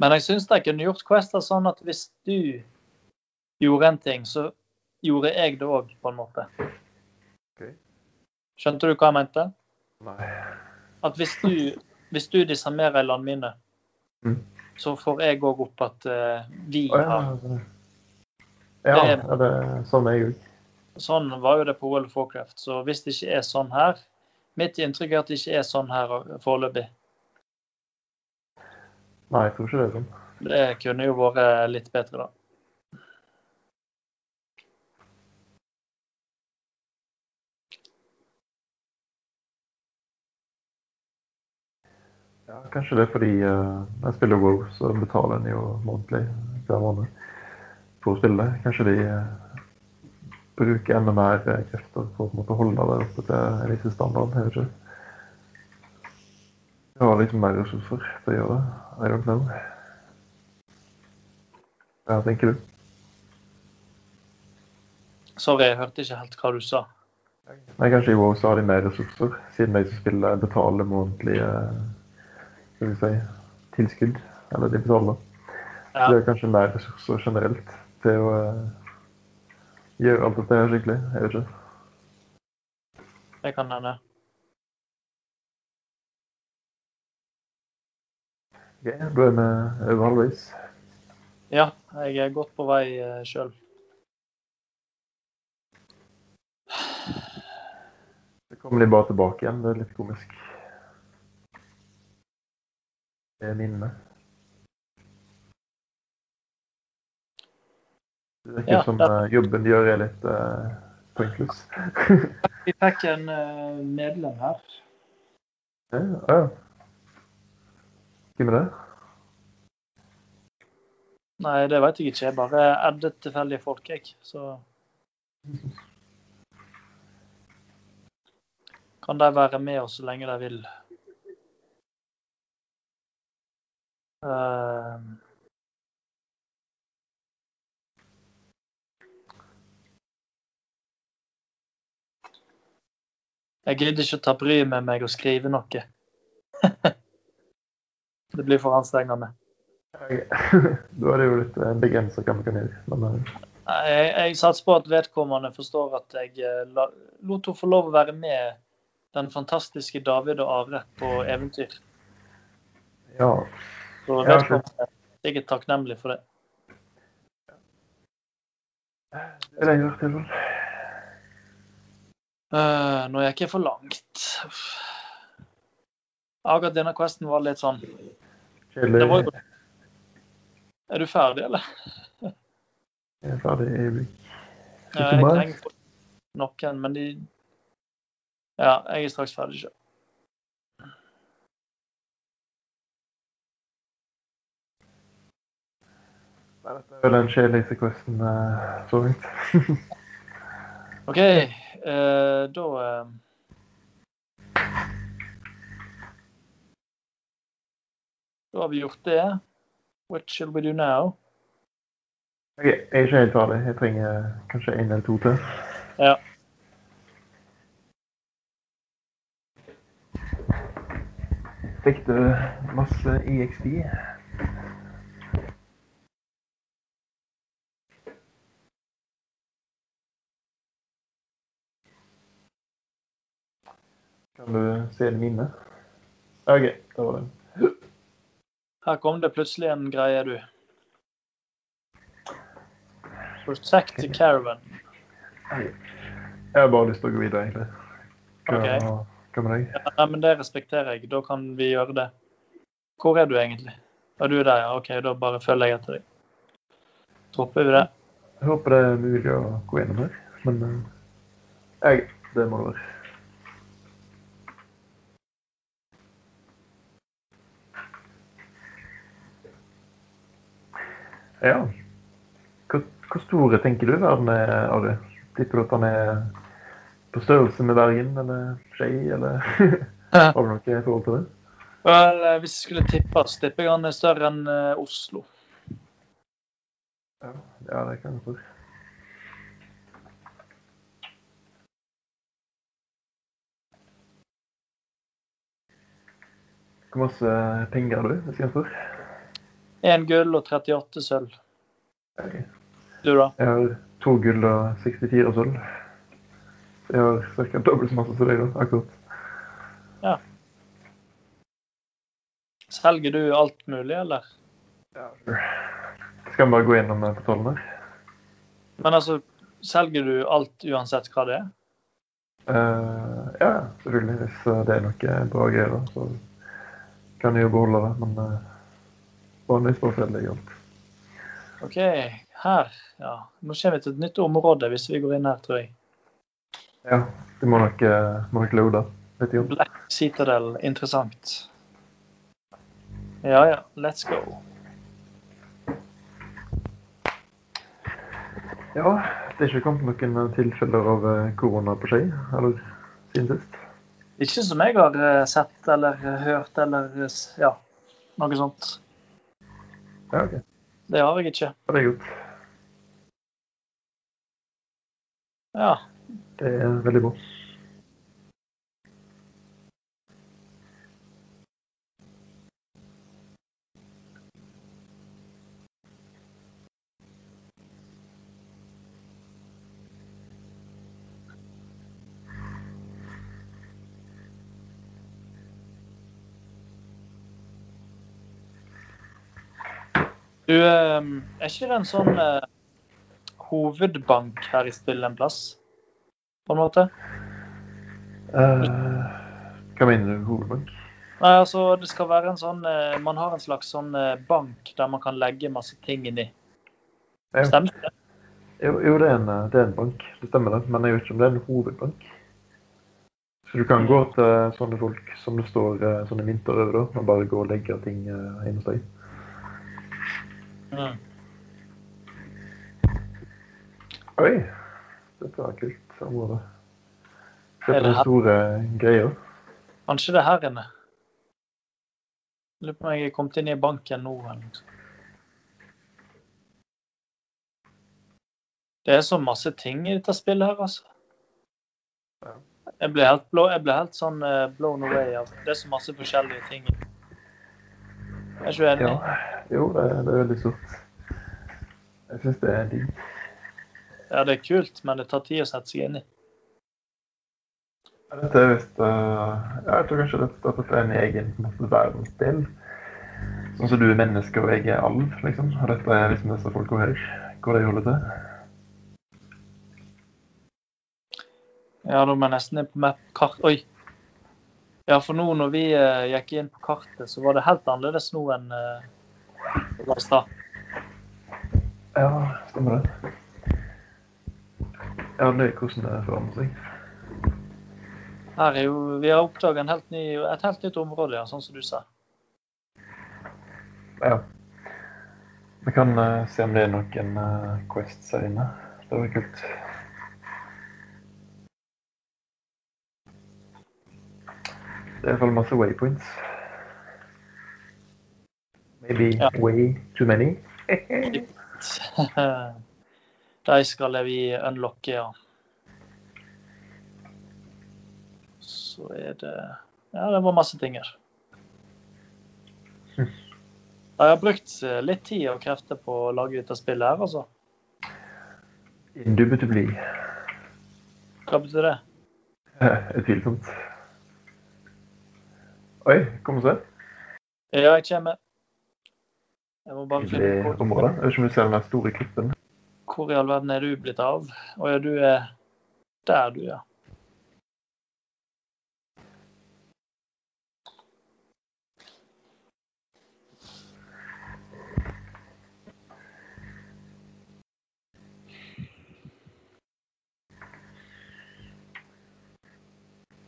Men jeg syns jeg kunne gjort Quester sånn at hvis du gjorde en ting, så gjorde jeg det òg, på en måte. Okay. Skjønte du hva jeg mente? Nei. At hvis du, hvis du disarmerer en landmine, Mm. så får jeg òg opp at uh, vi Å, ja. har Ja, Det er- det er sånn er jeg òg. Sånn var jo det på World of Warcraft. Så hvis det ikke er sånn her Mitt inntrykk er at det ikke er sånn her foreløpig. Nei, jeg tror ikke det er sånn. Det kunne jo vært litt bedre, da. Ja, kanskje det er fordi uh, jeg spiller WoW, så betaler en jo månedlig hver måned for å spille. Kanskje de uh, bruker enda mer eh, krefter for å holde det oppe til en viss standard. Jeg vet ikke. De har liksom mer ressurser til å gjøre det. I don't know. Hva tenker du? Sorry, jeg hørte ikke helt hva du sa. Nei, kanskje i WoW så har de mer ressurser, siden de som spiller betaler månedlige skal vi si, tilskudd. Eller de betaler. Ja. Det er kanskje mer ressurser generelt til å eh, gjøre alt dette skikkelig. Jeg vet ikke. Det kan hende. Ok, Da er vi over halvveis. Ja, jeg er godt på vei sjøl. Så kommer de bare tilbake igjen. Det er litt komisk. Det er minnene. Det virker Ja, som det- eh, jobben de gjør er litt uh, pointless. Vi fikk en uh, medlem her. [LAUGHS] ja, ja. Er det? Nei, det vet jeg ikke. Jeg bare addet tilfeldige folk, jeg. Så kan de være med oss så lenge de vil. Uh... Jeg gidder ikke å ta bryet med meg og skrive noe. [LAUGHS] det blir for anstrengende. [LAUGHS] Da er det jo litt eh, begrenset hva man kan gjøre. Men eh, Jeg, jeg satser på at vedkommende forstår at jeg eh, la, lot henne få lov å være med den fantastiske David og Are på eventyr. ja. Så vedkommende er sikkert takknemlig for det. Det er det jeg har til. Uh, nå gikk jeg for langt. Akkurat denne questen var litt sånn Jo Er du ferdig, eller? Jeg er ferdig i øyeblikk. Ja, jeg trenger noen, men de Ja, jeg er straks ferdig sjøl. Nei, Dette er vel den kjedeligste questen eh, så vidt. [LAUGHS] OK, uh, da eh, Da har vi gjort det. What shall we do now? Ok, jeg er ikke helt ferdig. Jeg trenger kanskje en eller to til. Ja. Fikk du masse EXP? Kan du se det mine? OK, da var den. Her kom det plutselig en greie, du. Protect the caravan. Jeg har bare lyst til å gå videre, egentlig. Hva, med deg? Ja, men det respekterer jeg. Da kan vi gjøre det. Hvor er du egentlig? Ja, du er der, ja. OK, da bare følger jeg etter deg. Dropper vi det. Jeg håper det er mulig å gå gjennom her, men eh, jeg, det må det være. Ja. Hvor, hvor store tenker du verden er, Ari? Tipper du at den er på størrelse med Bergen eller Skei, eller [LAUGHS] har du noe forhold til det? Vel, eh, hvis jeg skulle tippe, så tipper jeg han er større enn eh, Oslo. Ja, ja det kan jeg tro. Hvor masse penger har du Hvis istedenfor? Én gull og 38 sølv. Okay. Du, da? Jeg har to gull og 64 sølv. Jeg har ca. dobbelt så masse som deg. Akkurat. Selger du alt mulig, eller? Ja, sure. Skal vi bare gå gjennom eh, portalen her? Men altså, selger du alt uansett hva det er? Uh, ja, selvfølgelig. Hvis eh, det er noe bra greier, så kan jeg jo beholde det. Men uh, alt. OK, her. Ja. Nå kommer vi til et nytt område hvis vi går inn her, tror jeg. Ja, du må nok, eh, må nok loade litt. Igjen. Black Citadel. Interessant. Ja ja, let's go. Ja, det er ikke kommet noen tilfeller av eh, korona på Skei, eller siden sist. Ikke som jeg har eh, sett eller eh, hørt eller eh, ja, noe sånt. Ja, ok. Det har jeg ikke. Det er gjort. Ja. Det er veldig bra. Du, eh, er ikke det en sånn uh, hovedbank her i spill en plass? På en måte? Uh, hva mener du, hovedbank? Nei, altså, det skal være en sånn uh, Man har en slags sånn bank der man kan legge masse ting inn i. Stemmer det? Jo, jo det, er en, det er en bank, det stemmer det. Men jeg vet ikke om det er en hovedbank. Så du kan gå til sånne folk som det står sånne mynter over, da, og bare gå og legge ting inn hos deg. Mm. Oi! Dette var kult område. Se Er store greier. Kanskje det er her inne. Lurer på om jeg er kommet inn i banken nå. Det er så masse ting i dette spillet her, altså. Jeg ble helt, blå, jeg ble helt sånn eh, blown away Altså. Det er så masse forskjellige ting. Jeg er ikke enig? Ja. Jo, det, det er veldig stort. Jeg syns det er digg. Ja, det er kult, men det tar tid å sette seg inn i. Dette er visst uh, Jeg tror kanskje dette, dette er en egen måte, verdensdel. Sånn som du er menneske og jeg er alv, liksom. Og dette er liksom disse folka her. Hvor de holder til. Ja, da må jeg nesten inn på map kart... Oi. Ja, for nå når vi uh, gikk inn på kartet, så var det helt annerledes nå enn eh, stad. Ja, stemmer det. Ja, det er hvordan det forandrer seg. Her er jo, Vi har oppdaga ny, et helt nytt område, ja, sånn som du sa. Ja. Vi kan uh, se om det er noen uh, quests her inne. Det var kult. Det er i hvert fall masse waypoints. Maybe Ja. way too many. [LAUGHS] De skal vi unlocke, ja. Så er det Ja, det var masse ting her. [LAUGHS] Jeg har brukt eh, litt tid og krefter på å lage dette spillet her, altså. Indubitably. Hva betyr det? [LAUGHS] Eh, Tvilsomt. Oi, kom og se. Ja, jeg kommer. Jeg må bare finne Nydelig ut. Jeg vet ikke om du ser den store klippen. hvor i all verden er du blitt av. Å ja, du er der, du, ja.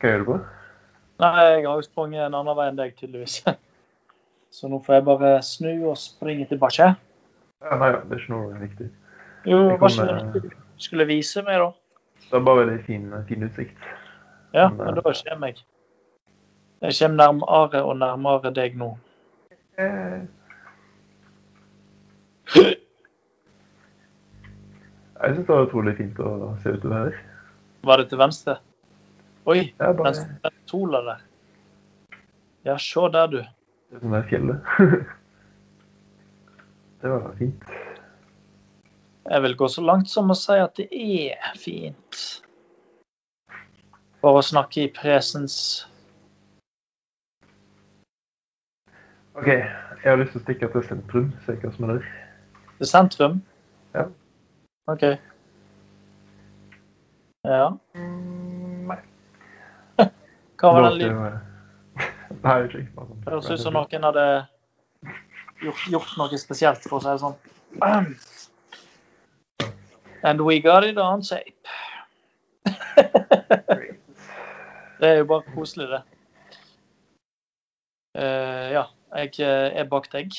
Hva gjør du på? Nei, jeg har jo sprunget en annen vei enn deg, tydeligvis. [LAUGHS] Så nå får jeg bare snu og springe tilbake. Ja, nei, det er ikke noe viktig. Jo, hva skulle du skulle vise meg, da? Det er bare veldig fin, fin utsikt. Ja, Men, men da kommer jeg. Jeg kommer nærmere og nærmere deg nå. Eh. Jeg syns det var utrolig fint å se utover her. Var det til venstre? Oi, Det den, bare den sola der. Ja, se der, du. Det er sånn der fjellet. [LAUGHS] det var fint. Jeg vil gå så langt som å si at det er fint. For å snakke i presens. OK, jeg har lyst til å stikke til sentrum. Se hva som er der. Til sentrum? Ja. OK. Ja. Nei. Hva var den skal jeg- ikke høres ut som noen hadde gjort, gjort noe spesielt, for å si det sånn. [CLEARS THROAT] And we got it on tape. [LAUGHS] det er jo bare koselig, det. Uh, ja, jeg eh, er bak deg.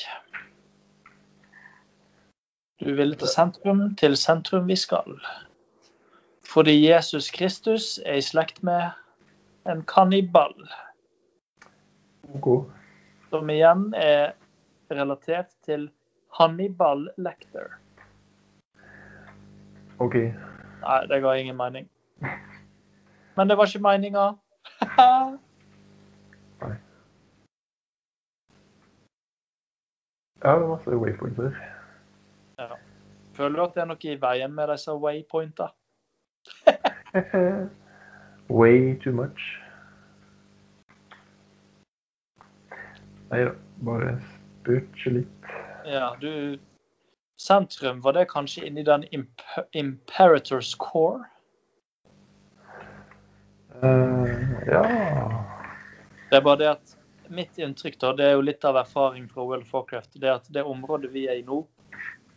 Du ville til sentrum. Til sentrum vi skal. Fordi Jesus Kristus er i slekt med en kannibal. OK. som igjen er relatert til Hannibal Lecter. OK. Nei, det ga ingen mening. Men det var ikke meninga. Ja, det er masse waypointer. Ja. Føler du at det er noe i veien med disse waypointa? [LAUGHS] Way too much. Nei da, bare spurte litt. Ja, du Sentrum, var det kanskje inni den imp Imperators Core? Uh, ja Det er bare det at mitt inntrykk, da, det er jo litt av erfaring fra World of Warcraft, det er at det området vi er i nå,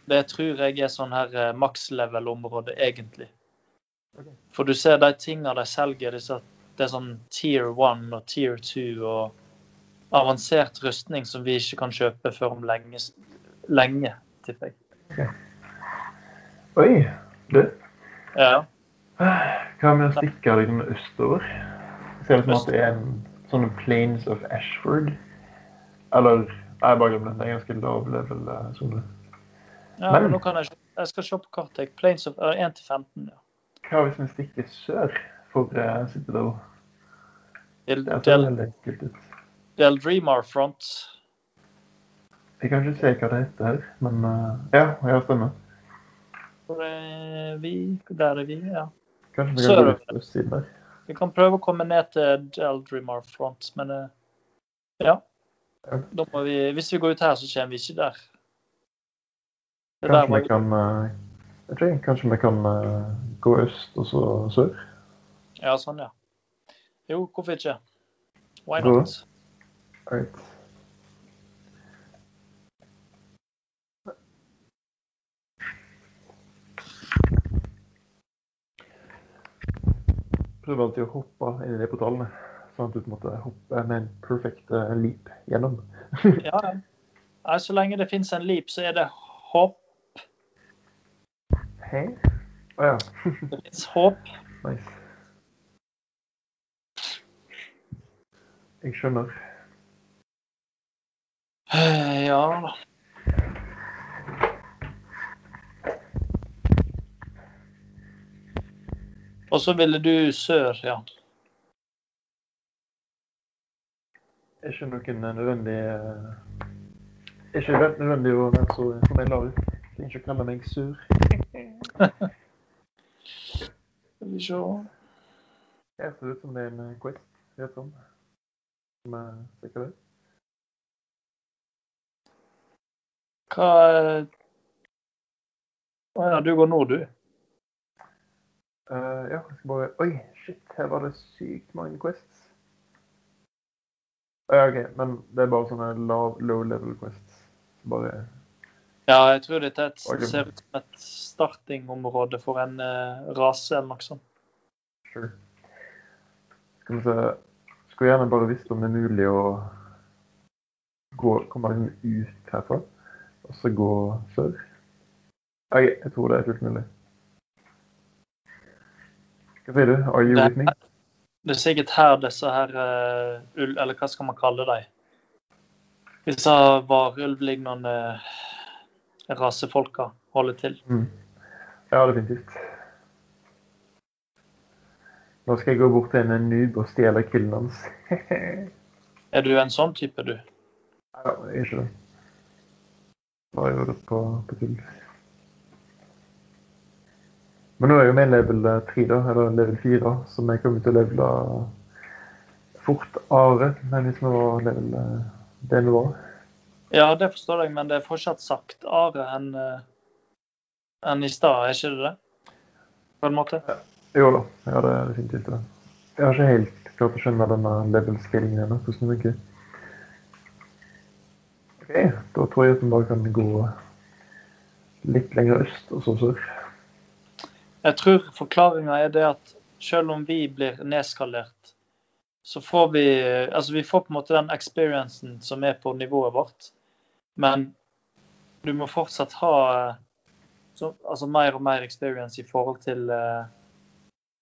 det tror jeg er sånn her eh, maks level-område, egentlig. Okay. For du ser de tingene de selger, det er sånn tier 1 og tier 2 og avansert rustning som vi ikke kan kjøpe før om lenge, lenge tipper jeg. Oi, du. Ja. Hva med å stikke liksom østover? Ser ut som at det er en sånne Plains of Ashford? Eller Jeg bare glemmer den. Det er en ganske lav level-sone. ja men nå kan jeg, jeg skal se på kartet. Plains of 1 til 15, ja. Hva hvis vi stikker sør? for uh, Citadel. Del, Det ser veldig kult ut. Del Dreamar Front. Jeg kan ikke se hva det heter men uh, ja, ja, stemmer. Hvor er vi? Der er vi, ja. Kanskje vi kan Sørover. gå litt på der. Vi kan prøve å komme ned til Del Dreamar Front, men eh, ja. Vi, hvis vi går ut her, så kommer vi ikke der. Der Kanskje vi kan ikke, Kanskje vi kan gå øst og så sør? Ja, sånn, ja. Jo, hvorfor ikke? Why Bra. Not? Right. Prøv alltid å hoppe inn i de portalene, sånn at du måte hopper med en perfect eh, leap gjennom. [LAUGHS] Ja, ja. Så lenge det finnes en leap, så er det hopp. Hei? Å ja. [LAUGHS] Det finnes håp. nice. Jeg skjønner. Eh, Ja da. Og så ville du sør, ja. Ikke noen nødvendig eh, ikke helt nødvendig å være så formell det. Trenger ikke å kalle meg sur. [LAUGHS] Skal vi se. Jeg ser ut som det er en quest. Vet om. Som er sikker det. Hva Å ja, du går nord, du. Uh, ja, jeg skal bare Oi, shit, her var det sykt mange quests. Ja, OK, men det er bare sånne low, low level quests. Bare Ja, jeg tror dette et, okay. ser ut som et startingområde for en uh, rase eller noe sånt. sure. Skal vi se Skulle gjerne bare visst om det er mulig å gå, komme liksom ut herfra, og så gå sør. Okay, jeg tror det er fullt mulig. Hva sier du? Are you with me? Det er sikkert her disse her eh, ull... Eller hva skal man kalle dem? Disse varulvlignende rasefolka holder til. Mm. Ja, definitivt. Nå skal jeg gå bort til en noob og stjele killen hans. [LAUGHS] Er du en sånn type, du? ja, jeg er ikke det. Bare gjorde det på, på tull. Men nå er jo min level 3, da, eller level 4, så vi kommer til å levele fort Are. Men hvis vi var level eh, det vi var Ja, det forstår jeg, men det er fortsatt sagt Are enn en i stad, er ikke det det? På en måte? Jo da, ja, det er definitivt det. Jeg har ikke helt klart å skjønne denne level-scalingen ennå. Hvordan det funker. OK, da tror jeg at vi bare kan gå litt lenger øst og så sør. Jeg tror forklaringa er det at selv om vi blir nedskalert, så får vi Altså, vi får på en måte den experiencen som er på nivået vårt, men du må fortsatt ha så, altså mer og mer experience i forhold til eh,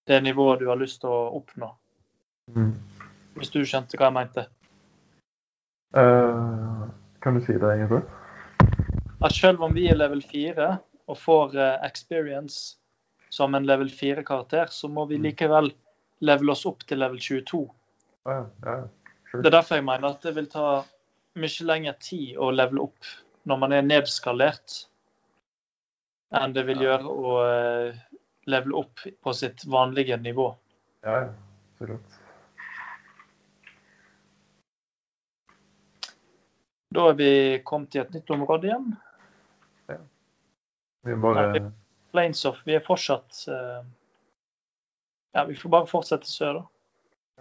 det nivået du har lyst til å oppnå. Mm. Hvis du skjønte hva jeg mente. Eh, kan du si det egentlig? At selv om vi er level 4 og får eh, experience som en level 4-karakter, så må vi likevel levele oss opp til level 22. Ah, ja, ja, sure. Det er derfor jeg mener at det vil ta mye lengre tid å levele opp når man er nedskalert, enn det vil gjøre å eh, levele opp på sitt vanlige nivå. Ja, ja, så klart. Da er vi kommet til et nytt område igjen. Vi er bare Nei, Plains Vi er fortsatt eh, Ja, vi får bare fortsette sør, da.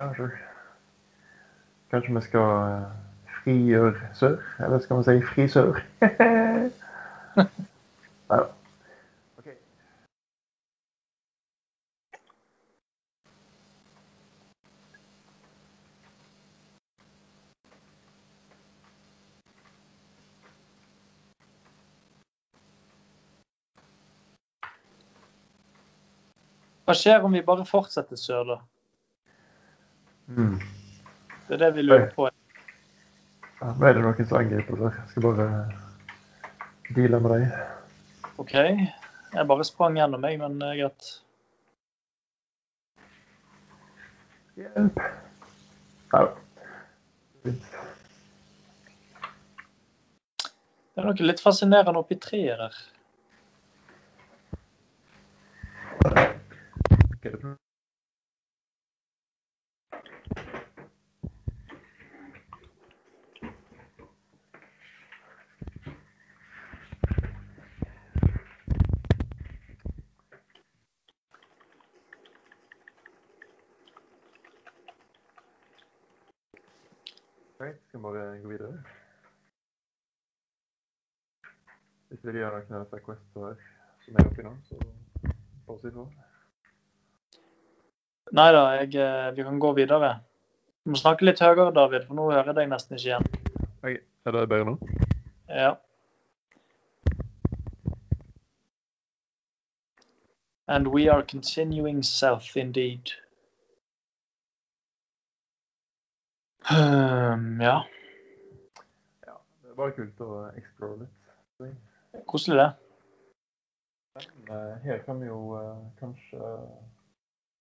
Ja, sure. Kanskje vi skal eh, frigjøre sør? Eller skal vi si frisør? [LAUGHS] [LAUGHS] Nei da. Hva skjer om vi bare fortsetter sør, da? Mm. Det er det vi lurer på. Ja, nå er det noen som angriper der. Jeg skal bare deale med deg. OK. Jeg bare sprang gjennom meg, men er greit. Hjelp. Det er noe litt fascinerende oppi treet der. Hva er skal vi bare gå videre? Hvis vi gjør noen av disse questene som er oppi nå, så bare si ifra. Nei da, eh, vi kan gå videre. Du må snakke litt høyere, David, for nå hører jeg deg nesten ikke igjen. Ok, er det bedre nå? Ja. And we are continuing south indeed. Um, ja, Ja, det er bare kult å explore litt. koselig det. Men eh, her kan vi jo eh, kanskje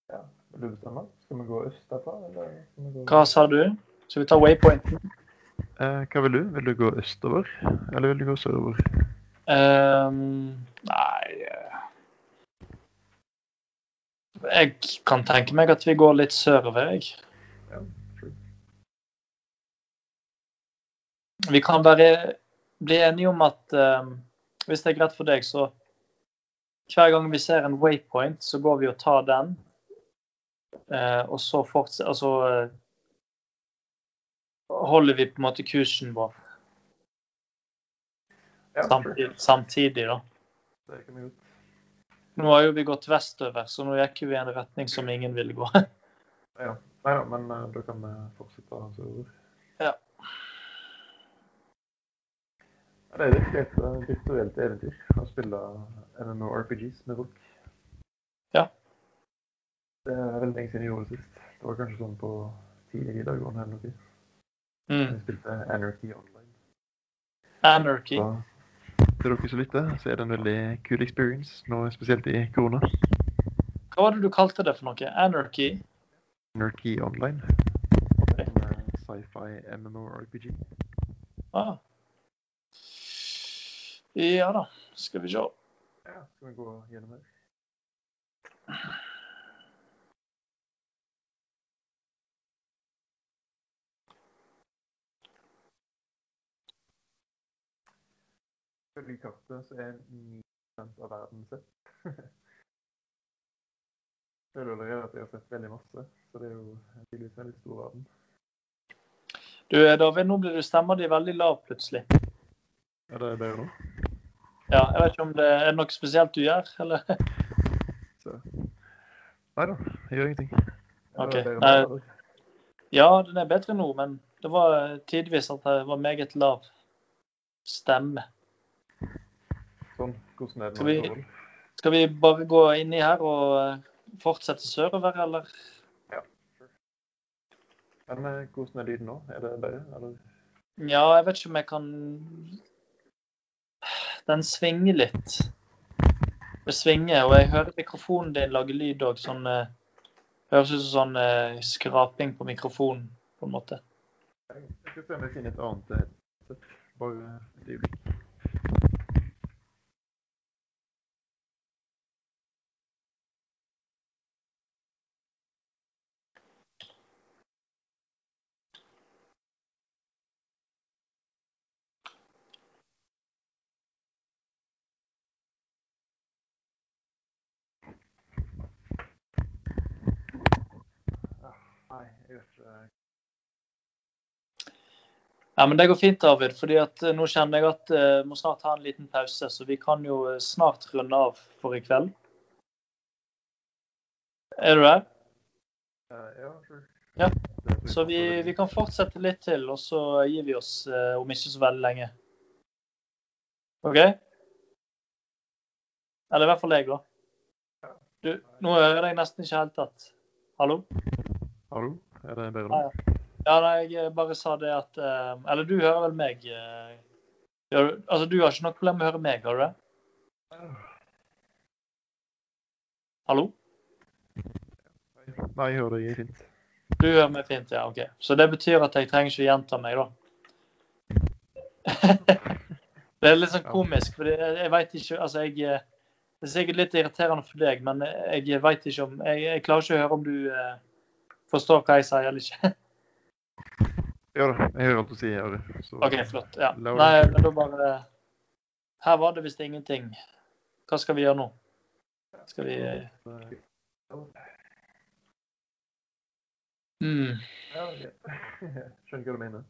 Ja, vil du bestemme? Skal vi gå øst derfra, eller skal vi gå Hva sa du? Skal vi ta waypointen? Eh, hva vil du? Vil du gå østover, eller vil du gå sørover? Um, nei eh, Jeg kan tenke meg at vi går litt sørover, jeg. Ja. Vi kan bare bli enige om at um, hvis det er greit for deg, så hver gang vi ser en waypoint, så går vi og tar den. Eh, og så fortsetter Altså holder vi på en måte kursen vår samtidig, samtidig da. Nå har jo vi gått vestover, så nå gikk vi i en retning som ingen ville gå. [LAUGHS] Ja. Nei da, men eh, da kan vi fortsette sørover. Ja. Ja, Det er virkelig et eh, virtuelt eventyr å spille MMORPGs med folk. Ja. Det er veldig lenge siden jeg gjorde det sist. Det var kanskje sånn på tidlig videregående eller noe. Mm. Jeg spilte Anarchy Online. Anarchy. Så til dere som lytter, så er det en veldig kul experience, nå spesielt i korona. Hva var det du kalte det for noe? Anarchy? Anarchy Online. Ok. Eh, sci-fi MMORPG. Ah. Ja da, skal vi se. Ja, skal vi gå gjennom her? Ifølge kartet så er 9% av verden sett. Jeg føler allerede at jeg har sett veldig masse, så det er jo tydeligvis en veldig stor verden. Du David, nå blir du stemma di veldig lav plutselig. Ja, det er bedre nå. Ja, jeg vet ikke om det er noe spesielt du gjør, eller? [LAUGHS] Så. Nei da, jeg gjør ingenting. Jeg Ok, nå, nei. Ja, den er bedre nå, men det var tidvis at det var meget lav stemme. Sånn, hvordan er det Skal vi- Skal vi bare gå inni her og eh, fortsette sørover, eller? Ja. Men eh, hvordan er lyden nå? Er det bedre, eller? Ja, jeg vet ikke om jeg kan Den svinger litt. Det svinger, og jeg hører mikrofonen din lage lyd òg. Sånn eh, Høres ut som sånn eh, skraping på mikrofonen, på en måte. Jeg skal se om jeg finner et annet headset. Bare et øyeblikk. Ah, Nei, jeg vet ikke. Ja, men Det går fint, David. fordi at eh, Nå kjenner jeg at jeg må snart ha en liten pause, så vi kan jo eh, snart runde av for i kveld. Er du der? Eh, ja. Ja, Så vi, vi kan fortsette litt til, og så gir vi oss eh, om ikke så veldig lenge. OK? Eller i hvert fall jeg, da. Du, nå hører jeg deg nesten ikke helt tatt. Hallo? Hallo? Er det bedre nå? ja. Ja, nei, jeg bare sa det at eh, Eller du hører vel meg? eh, gjør altså, du har ikke noe problem med å høre meg, har du det? Hallo? Nei, jeg hører deg fint. Du hører meg fint, ja. OK. Så det betyr at jeg trenger ikke å gjenta meg, da. [LAUGHS] det er litt sånn komisk, for jeg, veit ikke Altså, jeg eh, Det er sikkert litt irriterende for deg, men jeg veit ikke om jeg, jeg, klarer ikke å høre om du eh, forstår hva jeg sier eller ikke. [LAUGHS] Ja da, jeg hører alt å si ja. Så OK, flott. Ja. Nei, men da bare Her var det visst ingenting. Hva skal vi gjøre nå? Skal vi mm. Ja. Skjønner hva du mener.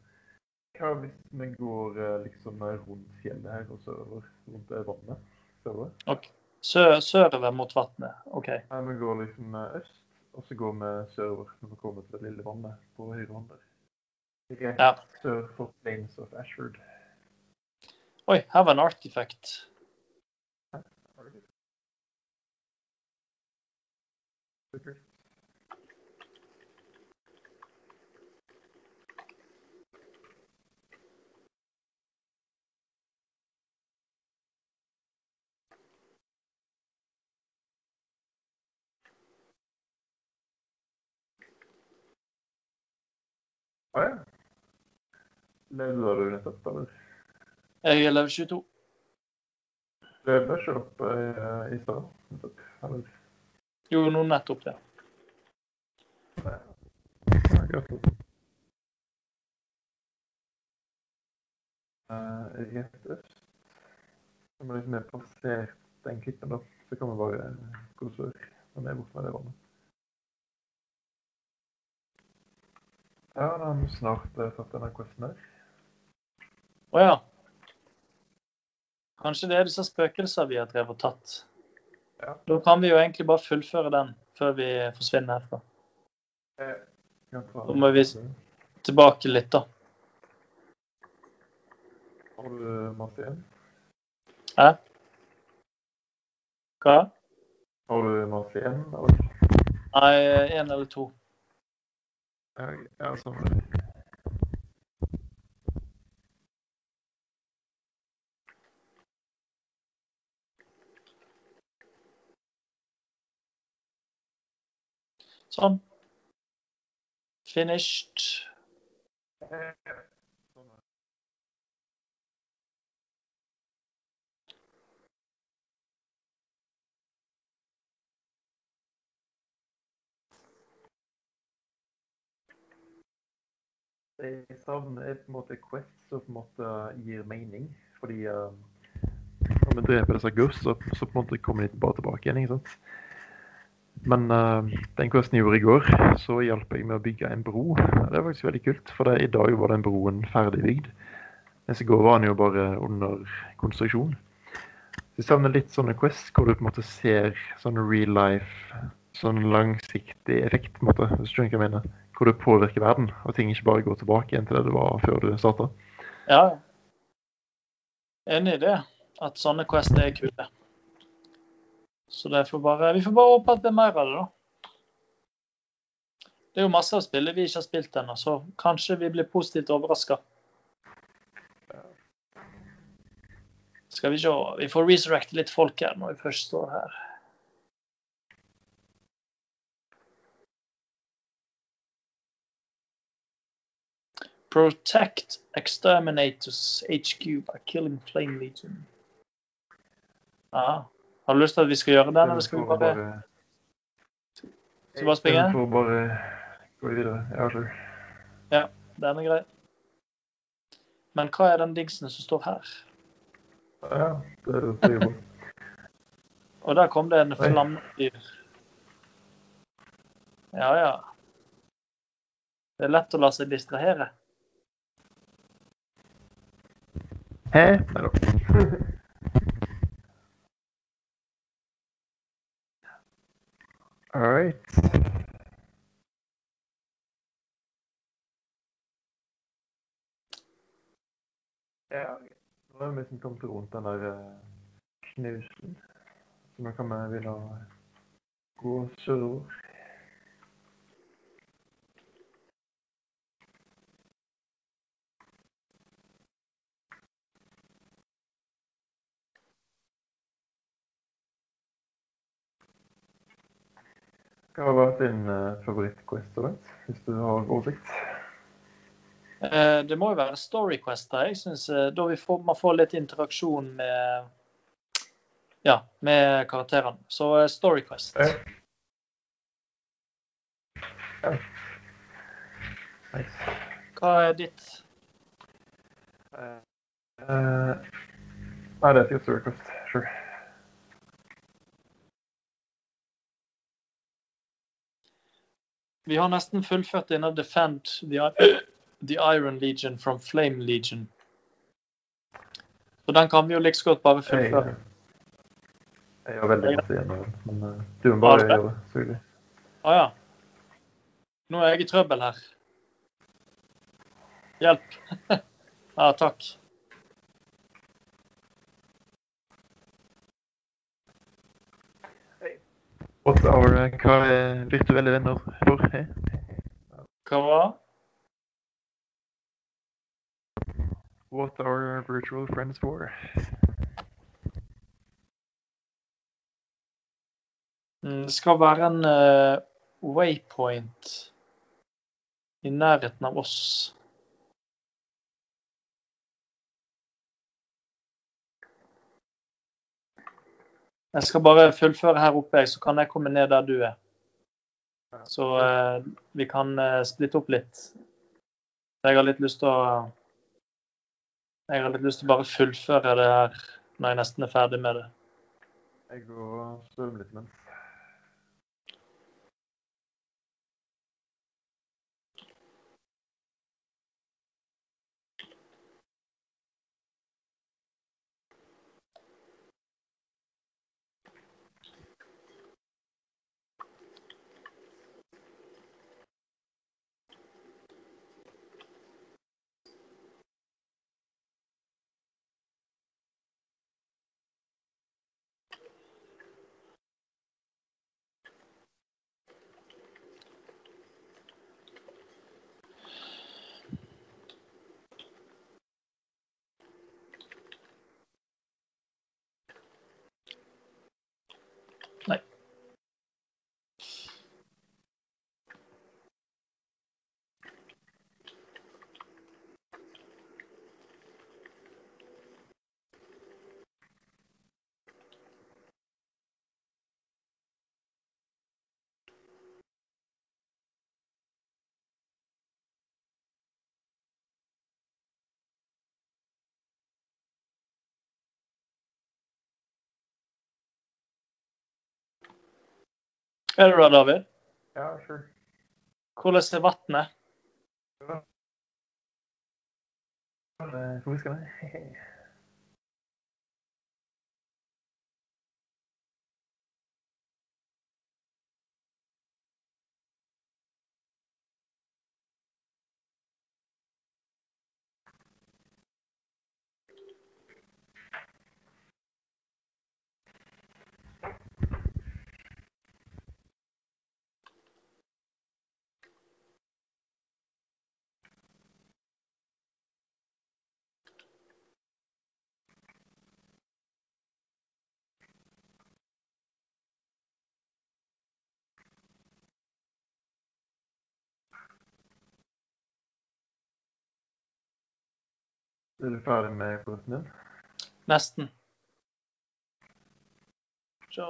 Hva hvis vi går eh, liksom rundt fjellet her og sørover? Rundt vannet? Sørover? Sø Sørover mot vannet. OK. Nei, vi går liksom eh, øst, og så går vi sørover når vi kommer til det lille vannet på høyre hånd der. Rett Ja. sør for Plains of Ashford. Oi, her var en artifact. Supert. Å ja. Levde du nettopp, eller? Jeg er level 22. Levde ikke opp uh, i stad? Jo, nå nettopp det. Ja, gratulerer. Uh, rett øst. Når vi liksom er passert den klippen, da, så kan vi bare gå sør. Når vi er borte med det vannet. Ja, da har vi snart uh, tatt denne questen her. Å ja. Kanskje det er disse spøkelsene vi har drevet og tatt. Ja. Da kan vi jo egentlig bare fullføre den før vi forsvinner herfra. Eh, Da må vi- Tilbake litt, da. Har du masse igjen? Hæ? Hva? Har du masse igjen? Eller? Nei, én eller to. Ja, ja, sånn Sånn. Finished. Jeg savner på en måte Quest som på en måte gir mening, fordi uh, Når vi dreper disse ghosts, så, så på en måte kommer de bare tilbake igjen. ikke sant? Men uh, den questen jeg gjorde i går, så hjalp jeg med å bygge en bro. Det var faktisk veldig kult, for det, i dag var den broen ferdigbygd. Mens i går var den jo bare under konstruksjon. Så jeg savner litt sånne quests hvor du på en måte ser sånn real life, sånn langsiktig effekt, på en måte, hvis du skjønner hva jeg mener. Hvor du påvirker verden, og ting ikke bare går tilbake igjen til det det var før du starta. Ja. Enig i det. At sånne quest er kule. Så får bare, vi får bare håpe at det er mer av det, da. Det er jo masse av spillet vi ikke har spilt ennå, så kanskje vi blir positivt overraska. Skal vi se Vi får resurrecte litt folk her når vi først står her. Protect exterminators HQ by killing Flame Legion. Ja. Har du lyst til at vi skal gjøre den, eller skal vi bare, skal vi bare springe? For får bare gå videre. Ja, sure. Den er grei. Men hva er den dingsen som står her? Ja, det er det jeg. Og der kom det en flammedyr. Ja, ja. Det er lett å la seg distrahere. Hæ? Nei da. All right. Ja, nå har vi liksom kommet rundt den der eh, knusen. Så nå kan vi begynne å gå sørover. Hva har vært din uh, favoritt-quest, langt, Hvis du har oversikt? Uh, det må jo være Storyquest da. Jeg synes, uh, Da vi får, man får litt interaksjon med ja, med karakterene. Så Storyquest. Story Quest. Ja. Ja. Nice. Hva er ditt? Uh, nei, det er storyquest, Sure. Vi har nesten fullført denne Defend the, the Iron Legion from Flame Legion. Så den kan vi jo like så godt bare fullføre. jeg har veldig masse igjen, men uh, du må bare gjøre det. selvfølgelig. Å ja. Nå er jeg i trøbbel her. Hjelp. [LAUGHS] ja, takk. What's are, uh, hva er virtuelle venner for? Hva var What are virtual friends for? Mm, Det skal være en uh, waypoint i nærheten av oss. Jeg skal bare fullføre her oppe, så kan jeg komme ned der du er. Så eh, vi kan eh, splitte opp litt. Jeg har litt lyst til å Jeg har litt lyst til å bare fullføre det her når jeg nesten er ferdig med det. Jeg går og svømmer litt mens. Nei. Er du der, David? Ja, sure. Hvordan er vannet? Eh, Hvor skal jeg? Er du ferdig med questen din? Nesten. Så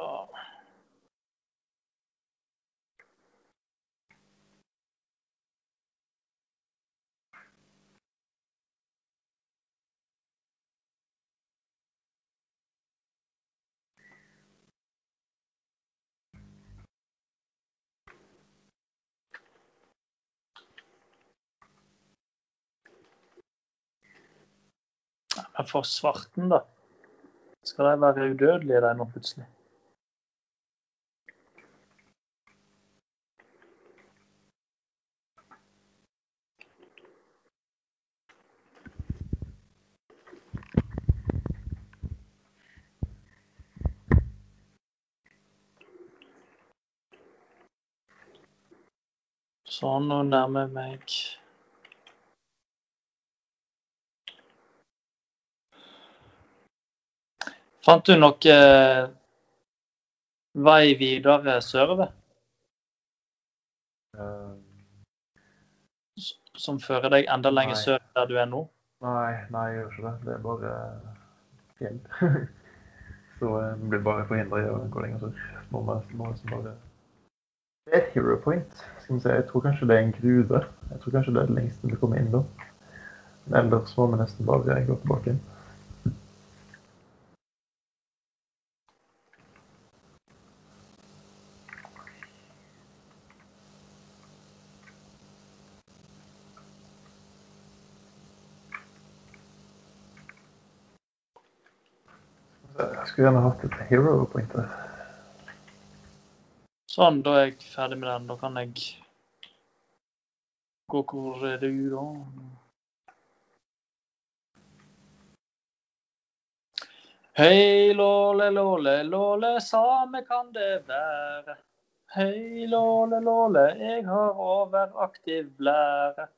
Men for svarten, da. Skal de være udødelige, de nå plutselig? Sånn, nå nærmer jeg meg Fant du noe eh, vei videre sørover? Eh, Som fører deg enda lenger Nei. sør der du er nå? nei, nei, jeg gjør ikke det. Det er bare fjell. [LAUGHS] Så jeg blir bare forhindra i å gå lenger sør. Må liksom bare Det er et hero point. Skal vi se, Jeg tror kanskje det er en gruve. Jeg tror kanskje det er det lengste vi kommer inn da. Men ellers må vi nesten bare gå tilbake. inn. Jeg skulle gjerne hatt et hero point der. Sånn, da er jeg ferdig med den. Da kan jeg gå Hvor er du, da? Hei, låle, låle, låle, same kan det være. Hei, låle, låle, jeg har overaktiv blære.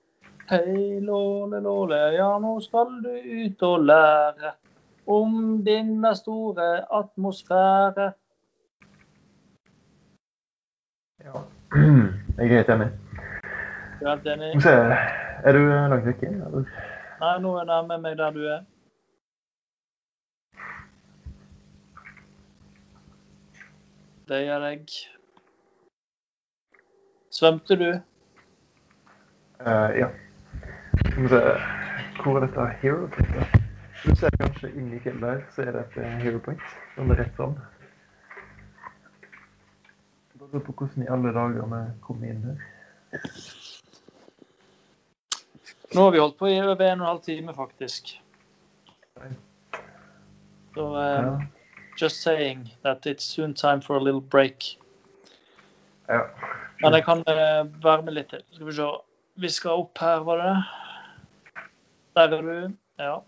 Hei, låle, låle, ja, nå skal du ut og lære om denne store atmosfære. Ja. [CLEARS THROAT] Jeg er helt enig. Du er helt enig? Se, er du langt vekke? Nei, nå er jeg nærme meg der du er. Det gjør jeg. Svømte du? Uh, ja. Skal vi se, hvor er dette hero? Du ser kanskje inni i fjellet her, så er det et eh, hero point. Sånn rett fram. Bare lurer på hvordan i alle dager vi kommer inn her. Nå har vi holdt på i over en og en halv time, faktisk. Så Ja. um, just saying that it's soon time for a little break. ja. Men jeg kan eh, være med litt til. Skal vi se. Vi skal opp her, var det det? Der er du. Ja.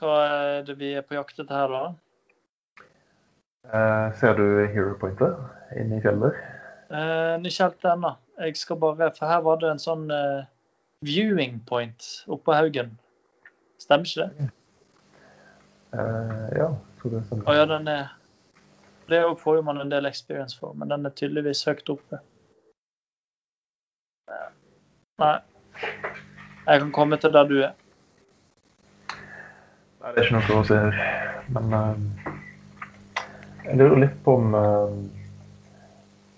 Hva er det vi er på jakt etter her, da? Eh, ser du hero pointet inne i fjellet? Eh, ikke helt ennå. Jeg skal bare For her var det en sånn eh, viewing point oppå haugen. Stemmer ikke det? Eh, ja, tror det er sånn. Å ja, den er Det får jo man en del experience for, men den er tydeligvis høyt oppe. Nei. Jeg kan komme til der du er. Det er ikke noe å se her. Men eh, jeg lurer litt på om eh,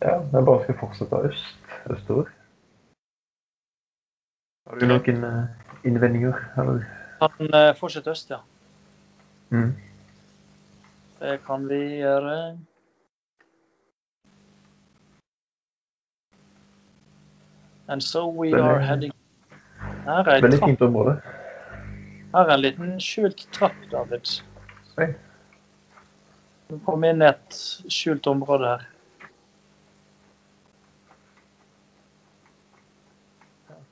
Ja, vi bare skal fortsette øst, østover. Har du noen eh, innvendinger, eller? Kan fortsette øst, ja. Mm. Det kan vi gjøre. And so we are heading Veldig fint område. Her er en liten skjult trapp, David. Oi. Du kom inn i et skjult område her.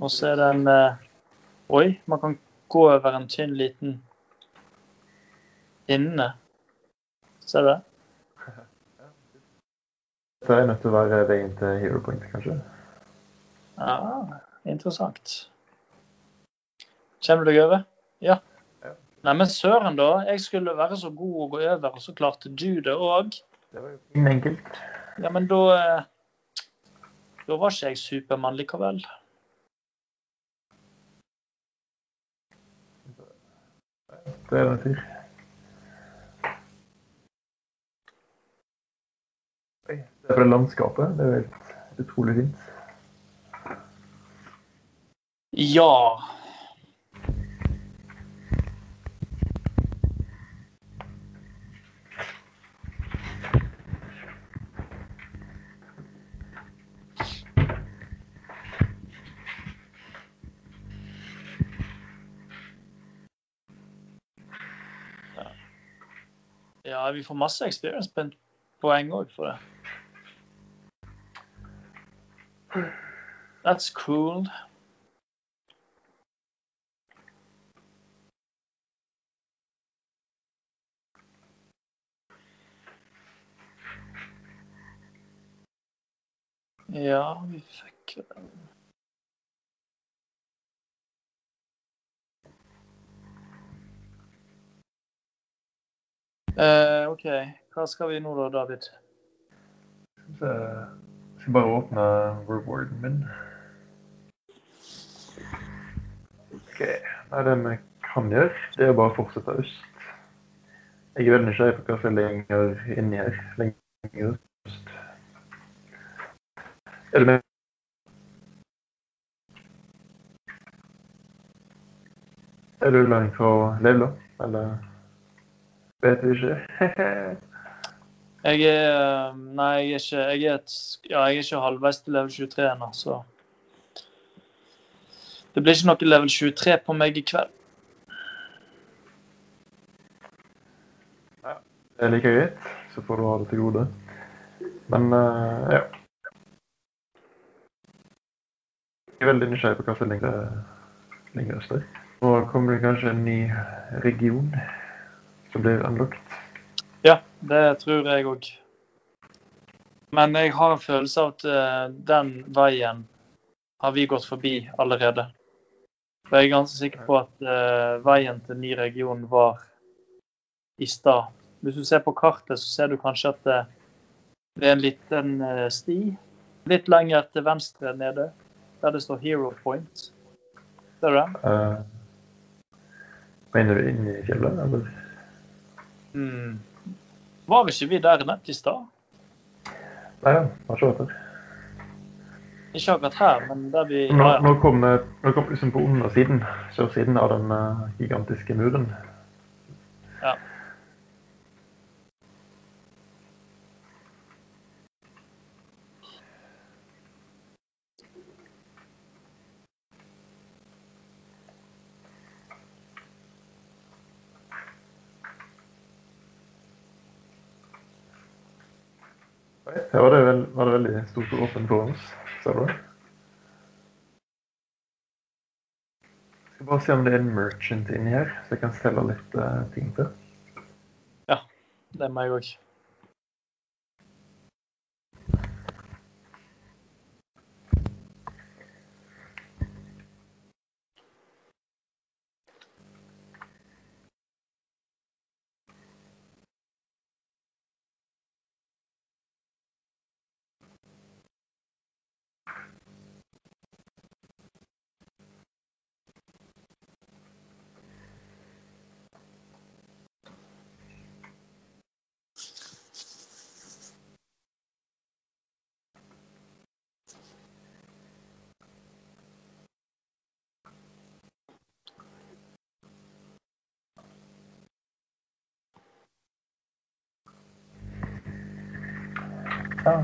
Og så er det en eh, Oi, man kan gå over en tynn liten inne. Ser du det? [LAUGHS] Dette er nødt til å være veien til Hero Point, kanskje? Ja, interessant. Kommer du deg over? Ja. Ja. Nei, men søren, da. Jeg skulle være så god å gå over, og så klarte du det òg. Det var jo enkelt. Ja, men da eh, Da var ikke jeg Supermann likevel. Det er en fyr. Oi, det er fra landskapet. Det er jo helt utrolig fint. Ja. Ja, vi får masse experience poeng òg for det. That's cool. Ja, vi fikk Eh, OK. Hva skal vi nå da, David? Så jeg skal bare åpne rewarden min. OK. Nei, det vi kan gjøre, det er å bare fortsette øst. Jeg er veldig nysgjerrig på hva som er lenger inni her. Lenger øst. Er du med? Er du langt fra Leila, eller vet du ikke? [LAUGHS] Jeg er Nei, jeg er ikke Jeg er, et, ja, jeg er ikke halvveis til level 23 ennå, så Det blir ikke noe level 23 på meg i kveld. Det er like greit, så får du ha det til gode. Men uh, ja. Jeg er veldig nysgjerrig på hva som er lenger, lenger øster. Nå kommer det kanskje en ny region som blir unlocked. Ja, det tror jeg òg. Men jeg har en følelse av at eh, den veien har vi gått forbi allerede. Og jeg er ganske sikker på at uh, veien til ny region var i stad. Hvis du ser på kartet, så ser du kanskje at det, det er en liten eh, sti litt lenger til venstre nede, der det står Hero Point. Ser du det? Uh, mener du i fjellet, eller? Mm. Var ikke vi der nett i stad? Nei har ikke der. Ikke akkurat her, men der vi Nå, ja, ja. nå kom det nå kom liksom på undersiden, sørsiden av den eh, gigantiske muren. Ja. Her var det, vel, var det åpen åpent oss. Ser du skal bare se om det er en merchant inni her, så jeg kan selge litt uh, ting til. Det er meg òg.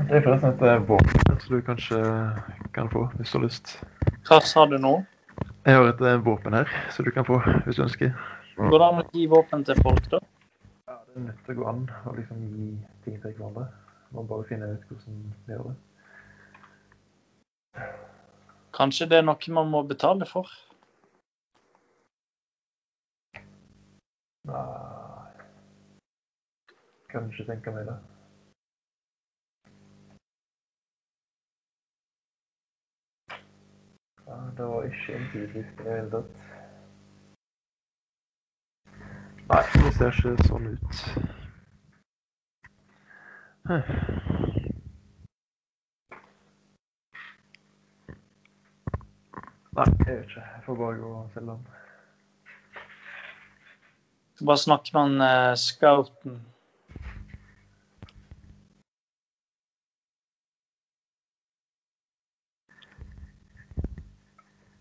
Det er forresten et eh, våpen som du kanskje kan få hvis du har lyst. Hva sa du nå? Jeg har et eh, våpen her som du kan få hvis du ønsker. Går det an å gi våpen til folk, da? Ja, det er nødt til å gå an å liksom gi ting til hverandre. Man bare finner ut hvordan de gjør det. Kanskje det er noe man må betale for? Nei Kan ikke tenke meg det. Det var ikke intuitivt i det hele tatt. Nei, det ser ikke sånn ut. Nei, jeg vet ikke. Jeg får bare gå selge den. Skal bare snakke med han eh, scouten.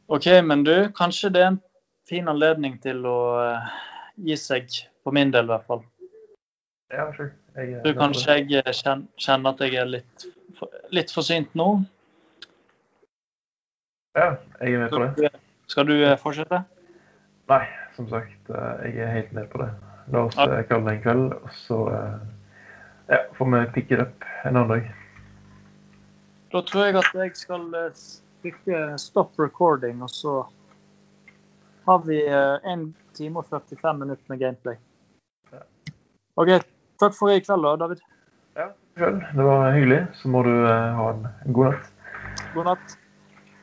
OK, men du, kanskje det er en fin anledning til å eh, gi seg, på min del i hvert fall. Ja, sure. Jeg, er Du, kanskje jeg eh, kjenner at jeg er litt, litt forsynt nå? Ja, jeg er med på det. Skal du eh, fortsette? Nei, som sagt, eh, jeg er helt med på det. La oss eh, kalle det en kveld, og så eh, ja, får vi pikke det opp en annen dag. Da tror jeg at jeg skal eh, trykke stop recording, og så har vi eh, 1 time og 45 minutter med gameplay. OK. Takk for i kveld, da, David. Ja, vel, det var hyggelig. Så må du eh, ha en god natt. God natt.